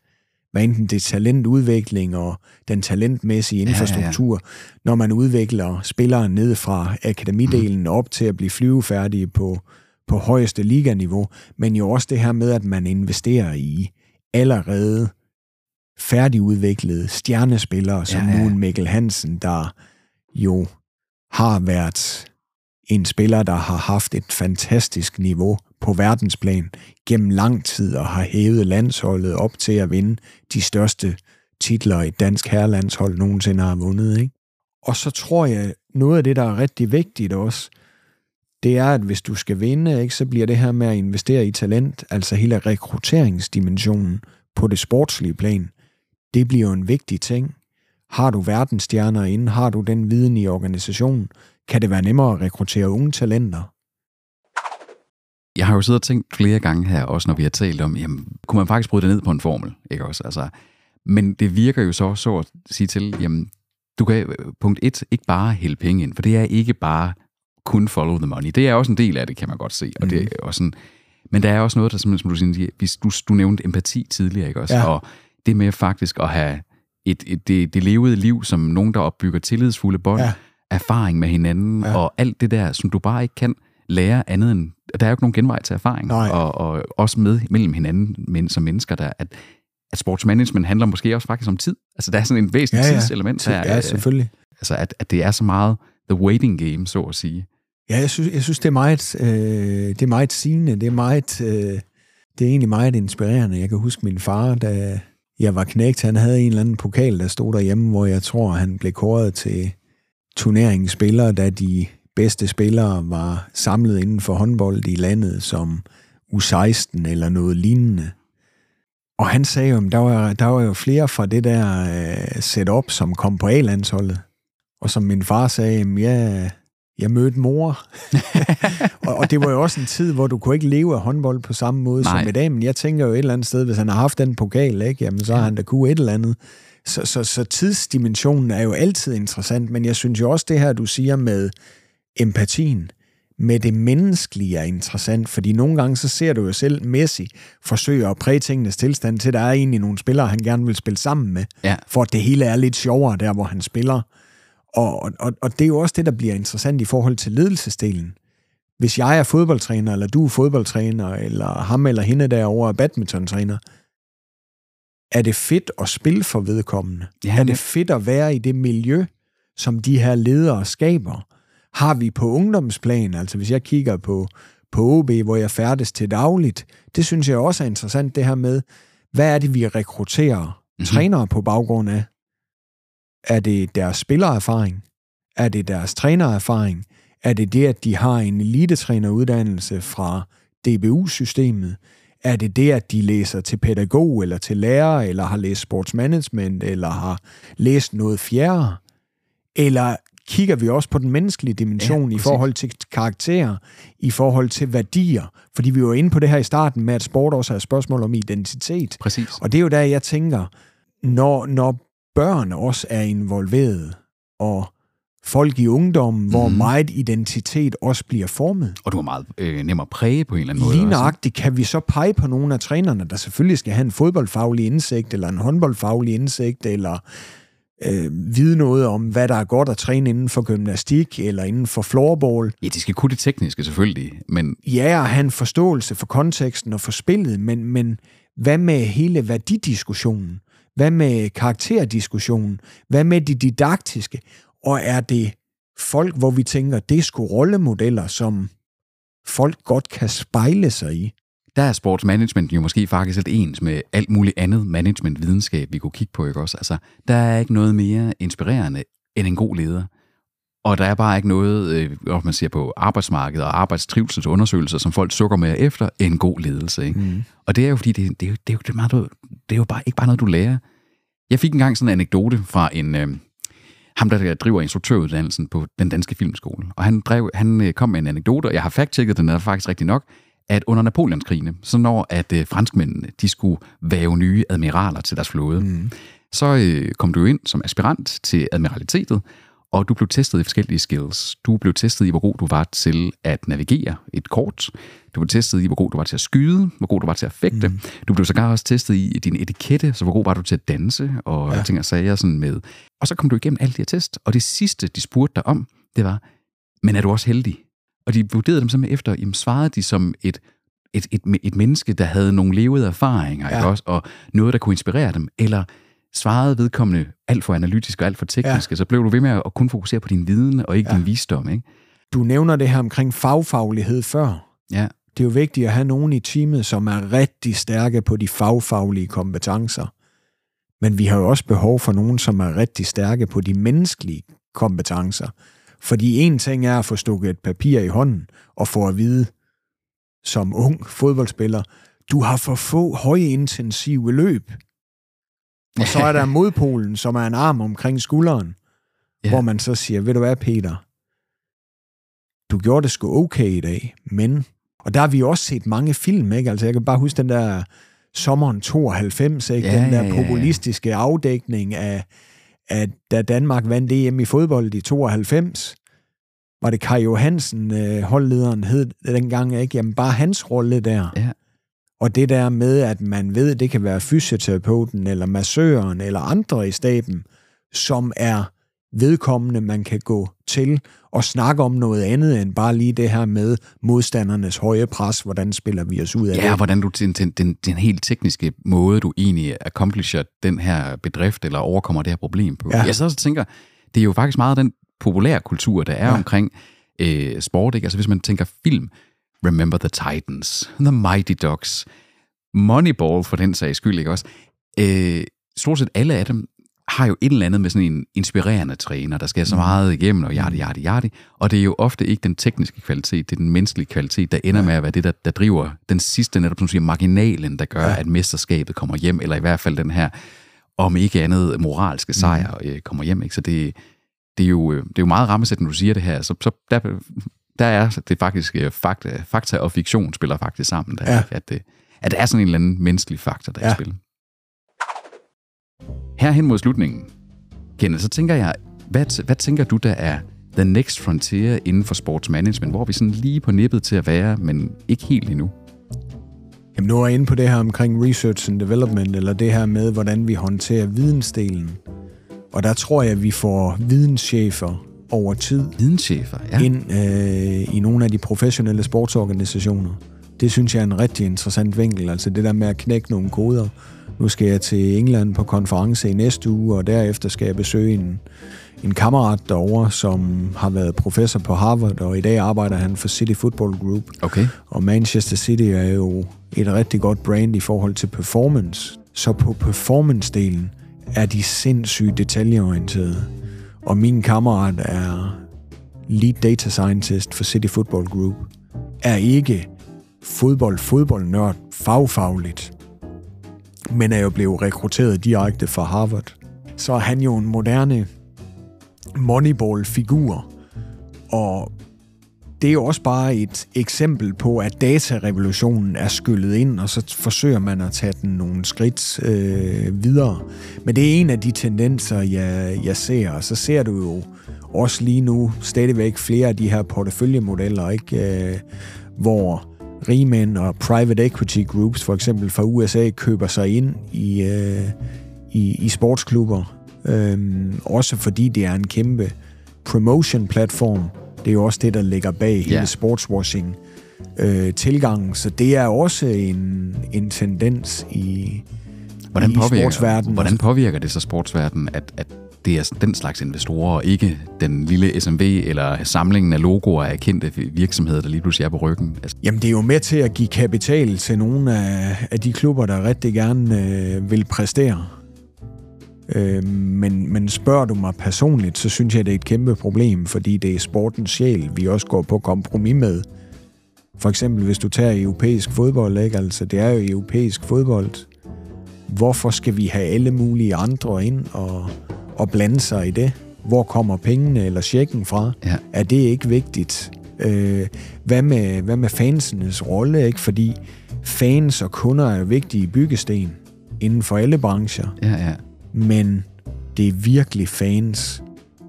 Hvad enten det er talentudvikling og den talentmæssige infrastruktur, ja, ja, når man udvikler spillere ned fra akademidelen op til at blive flyvefærdige på, på højeste liganiveau, men jo også det her med, at man investerer i allerede færdigudviklede stjernespillere, som Ja, ja. nu en Mikkel Hansen, der jo har været en spiller, der har haft et fantastisk niveau på verdensplan gennem lang tid og har hævet landsholdet op til at vinde de største titler et dansk herrelandshold nogensinde har vundet. Ikke? Og så tror jeg, noget af det, der er rigtig vigtigt også, det er, at hvis du skal vinde, ikke, så bliver det her med at investere i talent, altså hele rekrutteringsdimensionen på det sportslige plan, det bliver jo en vigtig ting. Har du verdensstjerner inde? Har du den viden i organisationen? Kan det være nemmere at rekruttere unge talenter? jeg har jo siddet og tænkt flere gange her, også når vi har talt om, jamen, kunne man faktisk bryde det ned på en formel, ikke også? Altså, men det virker jo så, så at sige til, jamen, du kan punkt et, ikke bare hælde penge ind, for det er ikke bare kun follow the money. Det er også en del af det, kan man godt se. Og mm. det er også sådan, men der er også noget, der som du siger, hvis du, du nævnte empati tidligere, ikke også? Ja. Og det med faktisk at have et, et, det, det levede liv som nogen, der opbygger tillidsfulde bånd, ja. erfaring med hinanden, ja. og alt det der, som du bare ikke kan lære andet end... Der er jo ikke nogen genvej til erfaring, og, og også med mellem hinanden men, som mennesker, der, at, at sportsmanagement handler måske også faktisk om tid. Altså, der er sådan en væsentlig ja, ja. tidselement her. Ja, selvfølgelig. Altså, at, at det er så meget the waiting game, så at sige. Ja, jeg synes, jeg synes det er meget, øh, det er meget sigende. Det er meget, øh, det er egentlig meget inspirerende. Jeg kan huske min far, da jeg var knægt, han havde en eller anden pokal, der stod derhjemme, hvor jeg tror, han blev kåret til turneringens spillere, da de bedste spillere var samlet inden for håndbold i landet som U16 eller noget lignende. Og han sagde jo, at der var, der var jo flere fra det der øh, setup, som kom på A-landsholdet. Og som min far sagde, ja, jeg mødte mor. og, og det var jo også en tid, hvor du kunne ikke leve af håndbold på samme måde Nej. som i dag, men jeg tænker jo et eller andet sted, hvis han har haft den pokal, ikke, jamen så har han da kunne et eller andet. Så, så, så tidsdimensionen er jo altid interessant, men jeg synes jo også det her, du siger med empatien, med det menneskelige er interessant, fordi nogle gange så ser du jo selv Messi forsøge at præge tingenes tilstand til, der er egentlig nogle spillere, han gerne vil spille sammen med, ja. for at det hele er lidt sjovere der, hvor han spiller. Og, og, og det er jo også det, der bliver interessant i forhold til ledelsesdelen. Hvis jeg er fodboldtræner, eller du er fodboldtræner, eller ham eller hende derovre er badmintontræner, er det fedt at spille for vedkommende? Ja, er det fedt at være i det miljø, som de her ledere skaber? Har vi på ungdomsplan, altså hvis jeg kigger på, på OB, hvor jeg færdes til dagligt, det synes jeg også er interessant, det her med, hvad er det, vi rekrutterer mm-hmm. trænere på baggrund af? Er det deres spillererfaring? Er det deres trænererfaring? Er det det, at de har en elitetræneruddannelse fra DBU-systemet? Er det det, at de læser til pædagog eller til lærer, eller har læst sportsmanagement, eller har læst noget fjerde? Eller kigger vi også på den menneskelige dimension ja, i forhold til karakterer, i forhold til værdier? Fordi vi var inde på det her i starten med, at sport også er et spørgsmål om identitet. Præcis. Og det er jo der, jeg tænker, når, når børn også er involveret, og folk i ungdommen, mm. hvor mhm. meget identitet også bliver formet. Og du er meget øh, nem at præge på en eller anden måde. Lige nøjagtigt kan vi så pege på nogle af trænerne, der selvfølgelig skal have en fodboldfaglig indsigt, eller en håndboldfaglig indsigt, eller øh, vide noget om, hvad der er godt at træne inden for gymnastik, eller inden for floorball. Ja, de skal kunne det tekniske selvfølgelig, men... Ja, og have en forståelse for konteksten og for spillet, men, men hvad med hele værdidiskussionen? Hvad med karakterdiskussionen? Hvad med det didaktiske? Og er det folk, hvor vi tænker, det er sgu rollemodeller, som folk godt kan spejle sig i? Der er sportsmanagement jo måske faktisk lidt ens med alt muligt andet management-videnskab, vi kunne kigge på, ikke også? Altså, der er ikke noget mere inspirerende end en god leder. Og der er bare ikke noget, øh, man siger på arbejdsmarkedet og arbejdstrivselsundersøgelser, som folk sukker med efter, en god ledelse. Ikke? Mm. Og det er jo fordi, det, det, er jo, det, er jo, det, er meget, det er jo bare, ikke bare noget, du lærer. Jeg fik engang sådan en anekdote fra en, øh, ham, der driver instruktøruddannelsen på den danske filmskole. Og han, drev, han øh, kom med en anekdote, og jeg har fact-checket den, er faktisk rigtig nok, at under Napoleonskrigene, så når at øh, franskmændene de skulle væve nye admiraler til deres flåde, mm. så øh, kom du ind som aspirant til admiralitetet, og du blev testet i forskellige skills. Du blev testet i, hvor god du var til at navigere et kort. Du blev testet i, hvor god du var til at skyde, hvor god du var til at fægte. Mm. Du blev sågar også testet i din etikette, så hvor god var du til at danse, og ja. ting og sager sådan med. Og så kom du igennem alle de her test, og det sidste, de spurgte dig om, det var, men er du også heldig? Og de vurderede dem simpelthen efter, jamen svarede de som et, et, et, et menneske, der havde nogle levede erfaringer, ja. ikke også? og noget, der kunne inspirere dem, eller svarede vedkommende alt for analytisk og alt for teknisk, ja. så blev du ved med at kun fokusere på din viden og ikke ja. din visdom. Ikke? Du nævner det her omkring fagfaglighed før. Ja. Det er jo vigtigt at have nogen i teamet, som er rigtig stærke på de fagfaglige kompetencer. Men vi har jo også behov for nogen, som er rigtig stærke på de menneskelige kompetencer. Fordi en ting er at få stukket et papir i hånden og få at vide som ung fodboldspiller, du har for få højintensive løb. Og så er der modpolen, som er en arm omkring skulderen, ja. hvor man så siger, ved du hvad, Peter, du gjorde det sgu okay i dag, men... Og der har vi også set mange film, ikke? Altså, jeg kan bare huske den der sommeren 92, ikke? Ja, den der ja, ja, ja. populistiske afdækning af, af, da Danmark vandt EM i fodbold i 92. Var det Kai Johansen, øh, holdlederen, hed dengang, ikke? Jamen, bare hans rolle der. Ja. Og det der med, at man ved, det kan være fysioterapeuten, eller massøren, eller andre i staben, som er vedkommende, man kan gå til og snakke om noget andet end bare lige det her med modstandernes høje pres. Hvordan spiller vi os ud af Ja, det? hvordan du den, den, den, helt tekniske måde, du egentlig accomplisher den her bedrift, eller overkommer det her problem på. Ja. Jeg så også tænker, det er jo faktisk meget den populære kultur, der er ja. Ja. omkring øh, sport. Ikke? Altså hvis man tænker film, Remember the Titans, The Mighty Ducks, Moneyball for den sags skyld, ikke også? Øh, stort set alle af dem har jo et eller andet med sådan en inspirerende træner, der skal så meget igennem, og yadi, yadi, yadi. Og det er jo ofte ikke den tekniske kvalitet, det er den menneskelige kvalitet, der ender med at være det, der, der driver den sidste, netop som siger, marginalen, der gør, ja. at mesterskabet kommer hjem, eller i hvert fald den her, om ikke andet, moralske sejr øh, kommer hjem. Ikke? Så det, det, er jo, øh, det er jo meget rammesættende, når du siger det her. Så, så der, der er det faktisk øh, fakta, fakta og fiktion spiller faktisk sammen. Der, Ja. At, det, at der er sådan en eller anden menneskelig faktor, der er i Ja. spil. Herhen mod slutningen, Kenneth, så tænker jeg, hvad, hvad tænker du, der er the next frontier inden for sportsmanagement, hvor vi sådan lige på nippet til at være, men ikke helt endnu? Jamen, nu er jeg inde på det her omkring research and development, eller det her med, hvordan vi håndterer vidensdelen. Og der tror jeg, at vi får videnschefer over tid Videnschefer, ja. ja. ind øh, i nogle af de professionelle sportsorganisationer. Det synes jeg er en rigtig interessant vinkel, altså det der med at knække nogle koder. Nu skal jeg til England på konference i næste uge, og derefter skal jeg besøge en, en kammerat derovre, som har været professor på Harvard, og i dag arbejder han for City Football Group. Okay. Og Manchester City er jo et rigtig godt brand i forhold til performance. Så på performance-delen er de sindssygt detaljeorienterede. Og min kammerat er lead data scientist for City Football Group. Er ikke fodbold-fodboldnørd fagfagligt, men er jo blevet rekrutteret direkte fra Harvard. Så er han jo en moderne Moneyball-figur, og det er jo også bare et eksempel på, at datarevolutionen er skyllet ind, og så forsøger man at tage den nogle skridt øh, videre. Men det er en af de tendenser, jeg, jeg ser, og så ser du jo også lige nu stadigvæk flere af de her porteføljemodeller, ikke? Øh, hvor rigmænd og private equity groups, for eksempel fra USA, køber sig ind i, øh, i, i sportsklubber. Øhm, også fordi det er en kæmpe promotion-platform. Det er jo også det, der ligger bag Ja. hele sportswashing øh, tilgangen. Så det er også en, en tendens i, Hvordan i påvirker, sportsverdenen. hvordan påvirker det så sportsverdenen, at, at det er den slags investorer, og ikke den lille SMV eller samlingen af logoer af kendte virksomheder, der lige pludselig er på ryggen? Altså, Jamen, det er jo med til at give kapital til nogle af, af de klubber, der rigtig gerne øh, vil præstere. Øh, men, men spørger du mig personligt, så synes jeg, det er et kæmpe problem, fordi det er sportens sjæl, vi også går på kompromis med. For eksempel, hvis du tager europæisk fodbold, ikke? Altså, det er jo europæisk fodbold. Hvorfor skal vi have alle mulige andre ind og, og blande sig i det? Hvor kommer pengene eller checken fra? Ja. Er det ikke vigtigt? Øh, hvad, med, hvad med fansenes rolle? Ikke? Fordi fans og kunder er vigtige byggesten inden for alle brancher, ja, ja men det er virkelig fans,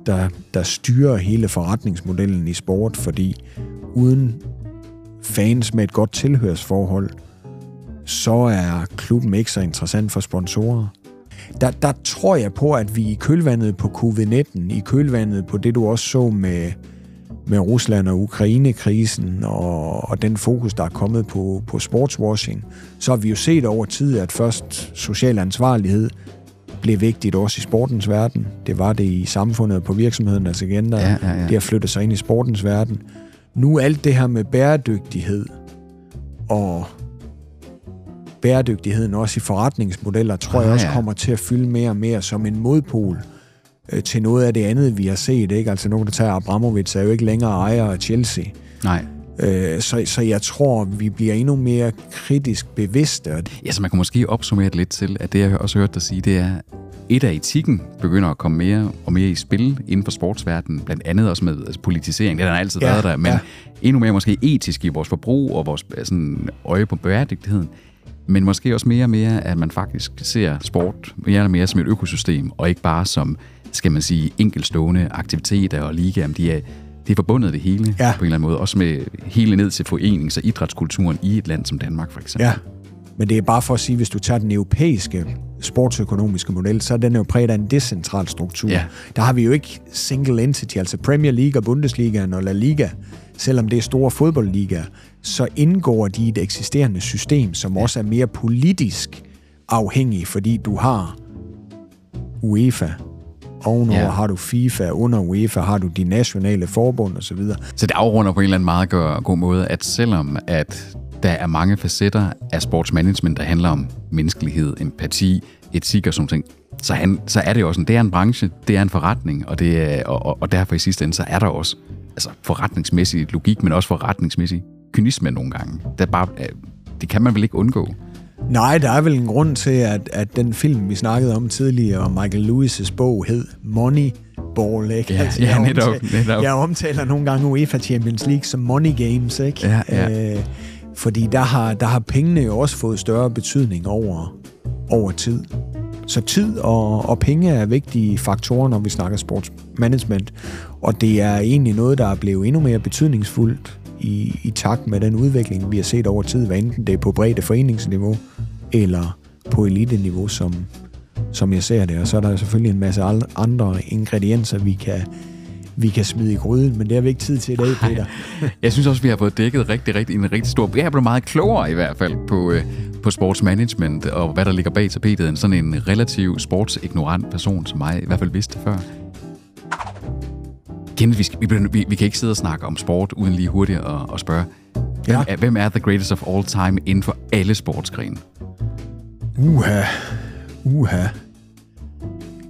der, der styrer hele forretningsmodellen i sport, fordi uden fans med et godt tilhørsforhold, så er klubben ikke så interessant for sponsorer. Der, der tror jeg på, at vi i kølvandet på covid-19, i kølvandet på det, du også så med, med Rusland og Ukraine-krisen og, og den fokus, der er kommet på, på sportswashing, så har vi jo set over tid, at først social ansvarlighed blev vigtigt også i sportens verden. Det var det i samfundet og på virksomhedernes agenda. Ja, ja, ja. Det har flyttet sig ind i sportens verden. Nu alt det her med bæredygtighed og bæredygtigheden også i forretningsmodeller, tror Ah, jeg også ja. kommer til at fylde mere og mere som en modpol øh, til noget af det andet, vi har set. Ikke? Altså nogen, der tager Abramovic, er jo ikke længere ejer af Chelsea. Nej. Øh, så, så jeg tror, vi bliver endnu mere kritisk bevidste. Ja, så man kan måske opsummere det lidt til, at det jeg også hørt dig sige, det er, et af etikken begynder at komme mere og mere i spil inden for sportsverdenen, blandt andet også med altså, politisering. Det har altid ja, været der, men ja. endnu mere måske etisk i vores forbrug og vores sådan, øje på bæredygtigheden. Men måske også mere og mere, at man faktisk ser sport mere og mere som et økosystem, og ikke bare som, skal man sige, enkeltstående aktiviteter og ligaer. De er, det er forbundet det hele ja. på en eller anden måde. Også med hele ned til forenings- og idrætskulturen i et land som Danmark, for eksempel. Ja, men det er bare for at sige, hvis du tager den europæiske sportsøkonomiske model, så er den jo præget af en decentral struktur. Ja. Der har vi jo ikke single entity, altså Premier League og Bundesliga og La Liga, selvom det er store fodboldligaer, så indgår de i et eksisterende system, som ja. også er mere politisk afhængig, fordi du har UEFA, Ovenover ja. har du FIFA, under UEFA har du de nationale forbund osv. Så, videre. så det afrunder på en eller anden meget god måde, at selvom at der er mange facetter af sportsmanagement, der handler om menneskelighed, empati, etik og sådan ting, så, han, så er det jo også en, det er en branche, det er en forretning, og, det er, og, og derfor i sidste ende, så er der også altså forretningsmæssig logik, men også forretningsmæssig kynisme nogle gange. Det, er bare, det kan man vel ikke undgå. Nej, der er vel en grund til, at, at den film, vi snakkede om tidligere, Michael Lewis' bog hed Money Ball, ikke? Ja, altså, ja netop, omtaler, netop. Jeg omtaler nogle gange UEFA Champions League som Money Games, ikke? Ja, ja. Øh, fordi der har, der har pengene jo også fået større betydning over, over tid. Så tid og, og penge er vigtige faktorer, når vi snakker sportsmanagement. Og det er egentlig noget, der er blevet endnu mere betydningsfuldt i, i takt med den udvikling, vi har set over tid, hvad enten det er på bredde foreningsniveau eller på elite-niveau, som, som jeg ser det. Og så er der selvfølgelig en masse andre ingredienser, vi kan, vi kan smide i gryden, men det har vi ikke tid til i dag, Peter. Jeg synes også, vi har fået dækket rigtig, rigtig, en rigtig stor... Jeg er blevet meget klogere i hvert fald på, øh, på sportsmanagement og hvad der ligger bag tapetet, end sådan en relativ sportsignorant person som mig i hvert fald vidste før. Kenneth, vi, skal, vi, vi, vi kan ikke sidde og snakke om sport uden lige hurtigt at, at spørge. Hvem, ja. er, hvem er the greatest of all time inden for alle sportsgrene? Uha. Uha.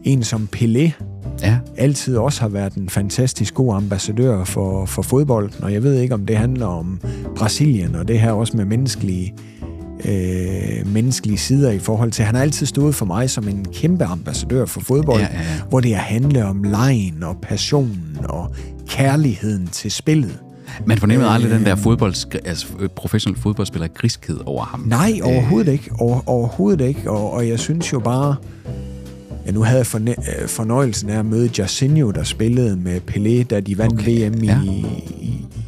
En som Pelé ja. altid også har været en fantastisk god ambassadør for, for fodbold, og jeg ved ikke, om det handler om Brasilien, og det her også med menneskelige øh, menneskelige sider i forhold til, han har altid stået for mig som en kæmpe ambassadør for fodbold, ja, ja, ja. hvor det handler om lejen og passionen og kærligheden til spillet. Man fornemmede øh, aldrig den der fodbold, altså professionel fodboldspiller griskhed over ham. Nej, øh. overhovedet ikke. Over, overhovedet ikke. Og, og jeg synes jo bare, Ja, nu havde jeg forne- øh, fornøjelsen af at møde Jairzinho, der spillede med Pelé, da de vandt okay. VM i, ja. i,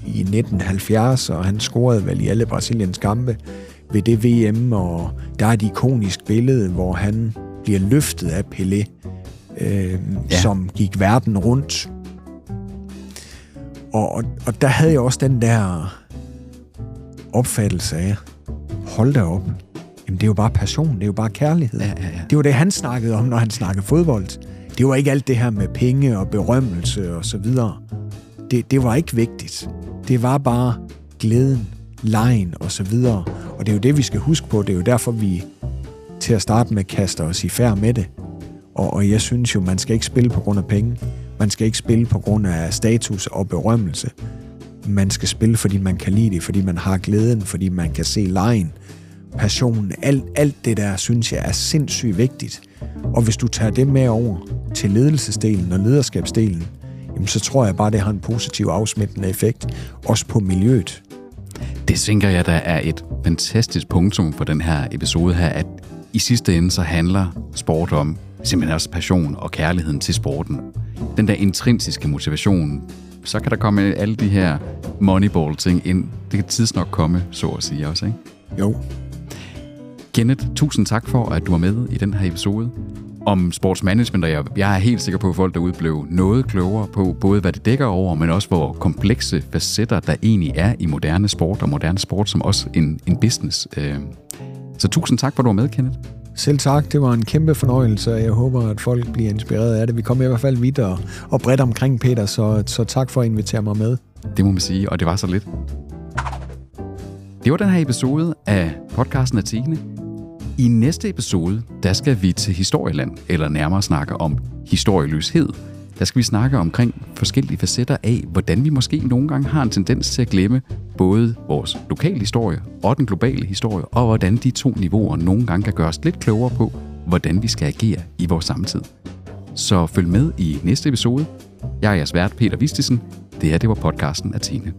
i 1970, og han scorede vel i alle Brasiliens kampe ved det VM, og der er et ikonisk billede, hvor han bliver løftet af Pelé, øh, ja. som gik verden rundt. Og, og, og der havde jeg også den der opfattelse af, hold da op, jamen det er jo bare passion, det er jo bare kærlighed. Ja, ja, ja. Det var det, han snakkede om, når han snakkede fodbold. Det var ikke alt det her med penge og berømmelse og så videre. Det, det var ikke vigtigt. Det var bare glæden lejen og så videre. Og det er jo det, vi skal huske på. Det er jo derfor, vi til at starte med kaster os i færd med det. Og, og jeg synes jo, man skal ikke spille på grund af penge. Man skal ikke spille på grund af status og berømmelse. Man skal spille, fordi man kan lide det, fordi man har glæden, fordi man kan se lejen, passionen. Alt, alt det der, synes jeg, er sindssygt vigtigt. Og hvis du tager det med over til ledelsesdelen og lederskabsdelen, jamen så tror jeg bare, det har en positiv afsmittende effekt, også på miljøet. Det tænker jeg, der er et fantastisk punktum for den her episode her, at i sidste ende så handler sport om simpelthen også passion og kærligheden til sporten. Den der intrinsiske motivation, så kan der komme alle de her moneyball-ting ind. Det kan tids nok komme, så at sige også, ikke? Jo. Kenneth, tusind tak for, at du var med i den her episode om sportsmanagement, og jeg, jeg er helt sikker på, at folk derude blev noget klogere på både, hvad det dækker over, men også hvor komplekse facetter, der egentlig er i moderne sport, og moderne sport som også en, en business. Øh, så tusind tak, for at du var med, Kenneth. Selv tak, det var en kæmpe fornøjelse, og jeg håber, at folk bliver inspireret af det. Vi kommer i hvert fald vidt og, og bredt omkring, Peter, så, så tak for at invitere mig med. Det må man sige, og det var så lidt. Det var den her episode af podcasten Athene. I næste episode, der skal vi til historieland, eller nærmere snakke om historieløshed. der skal vi snakke omkring forskellige facetter af, hvordan vi måske nogle gange har en tendens til at glemme både vores lokale historie og den globale historie, og hvordan de to niveauer nogle gange kan gøre os lidt klogere på, hvordan vi skal agere i vores samtid. Så følg med i næste episode. Jeg er jeres vært Peter Vistisen. Det her det var podcasten Athene.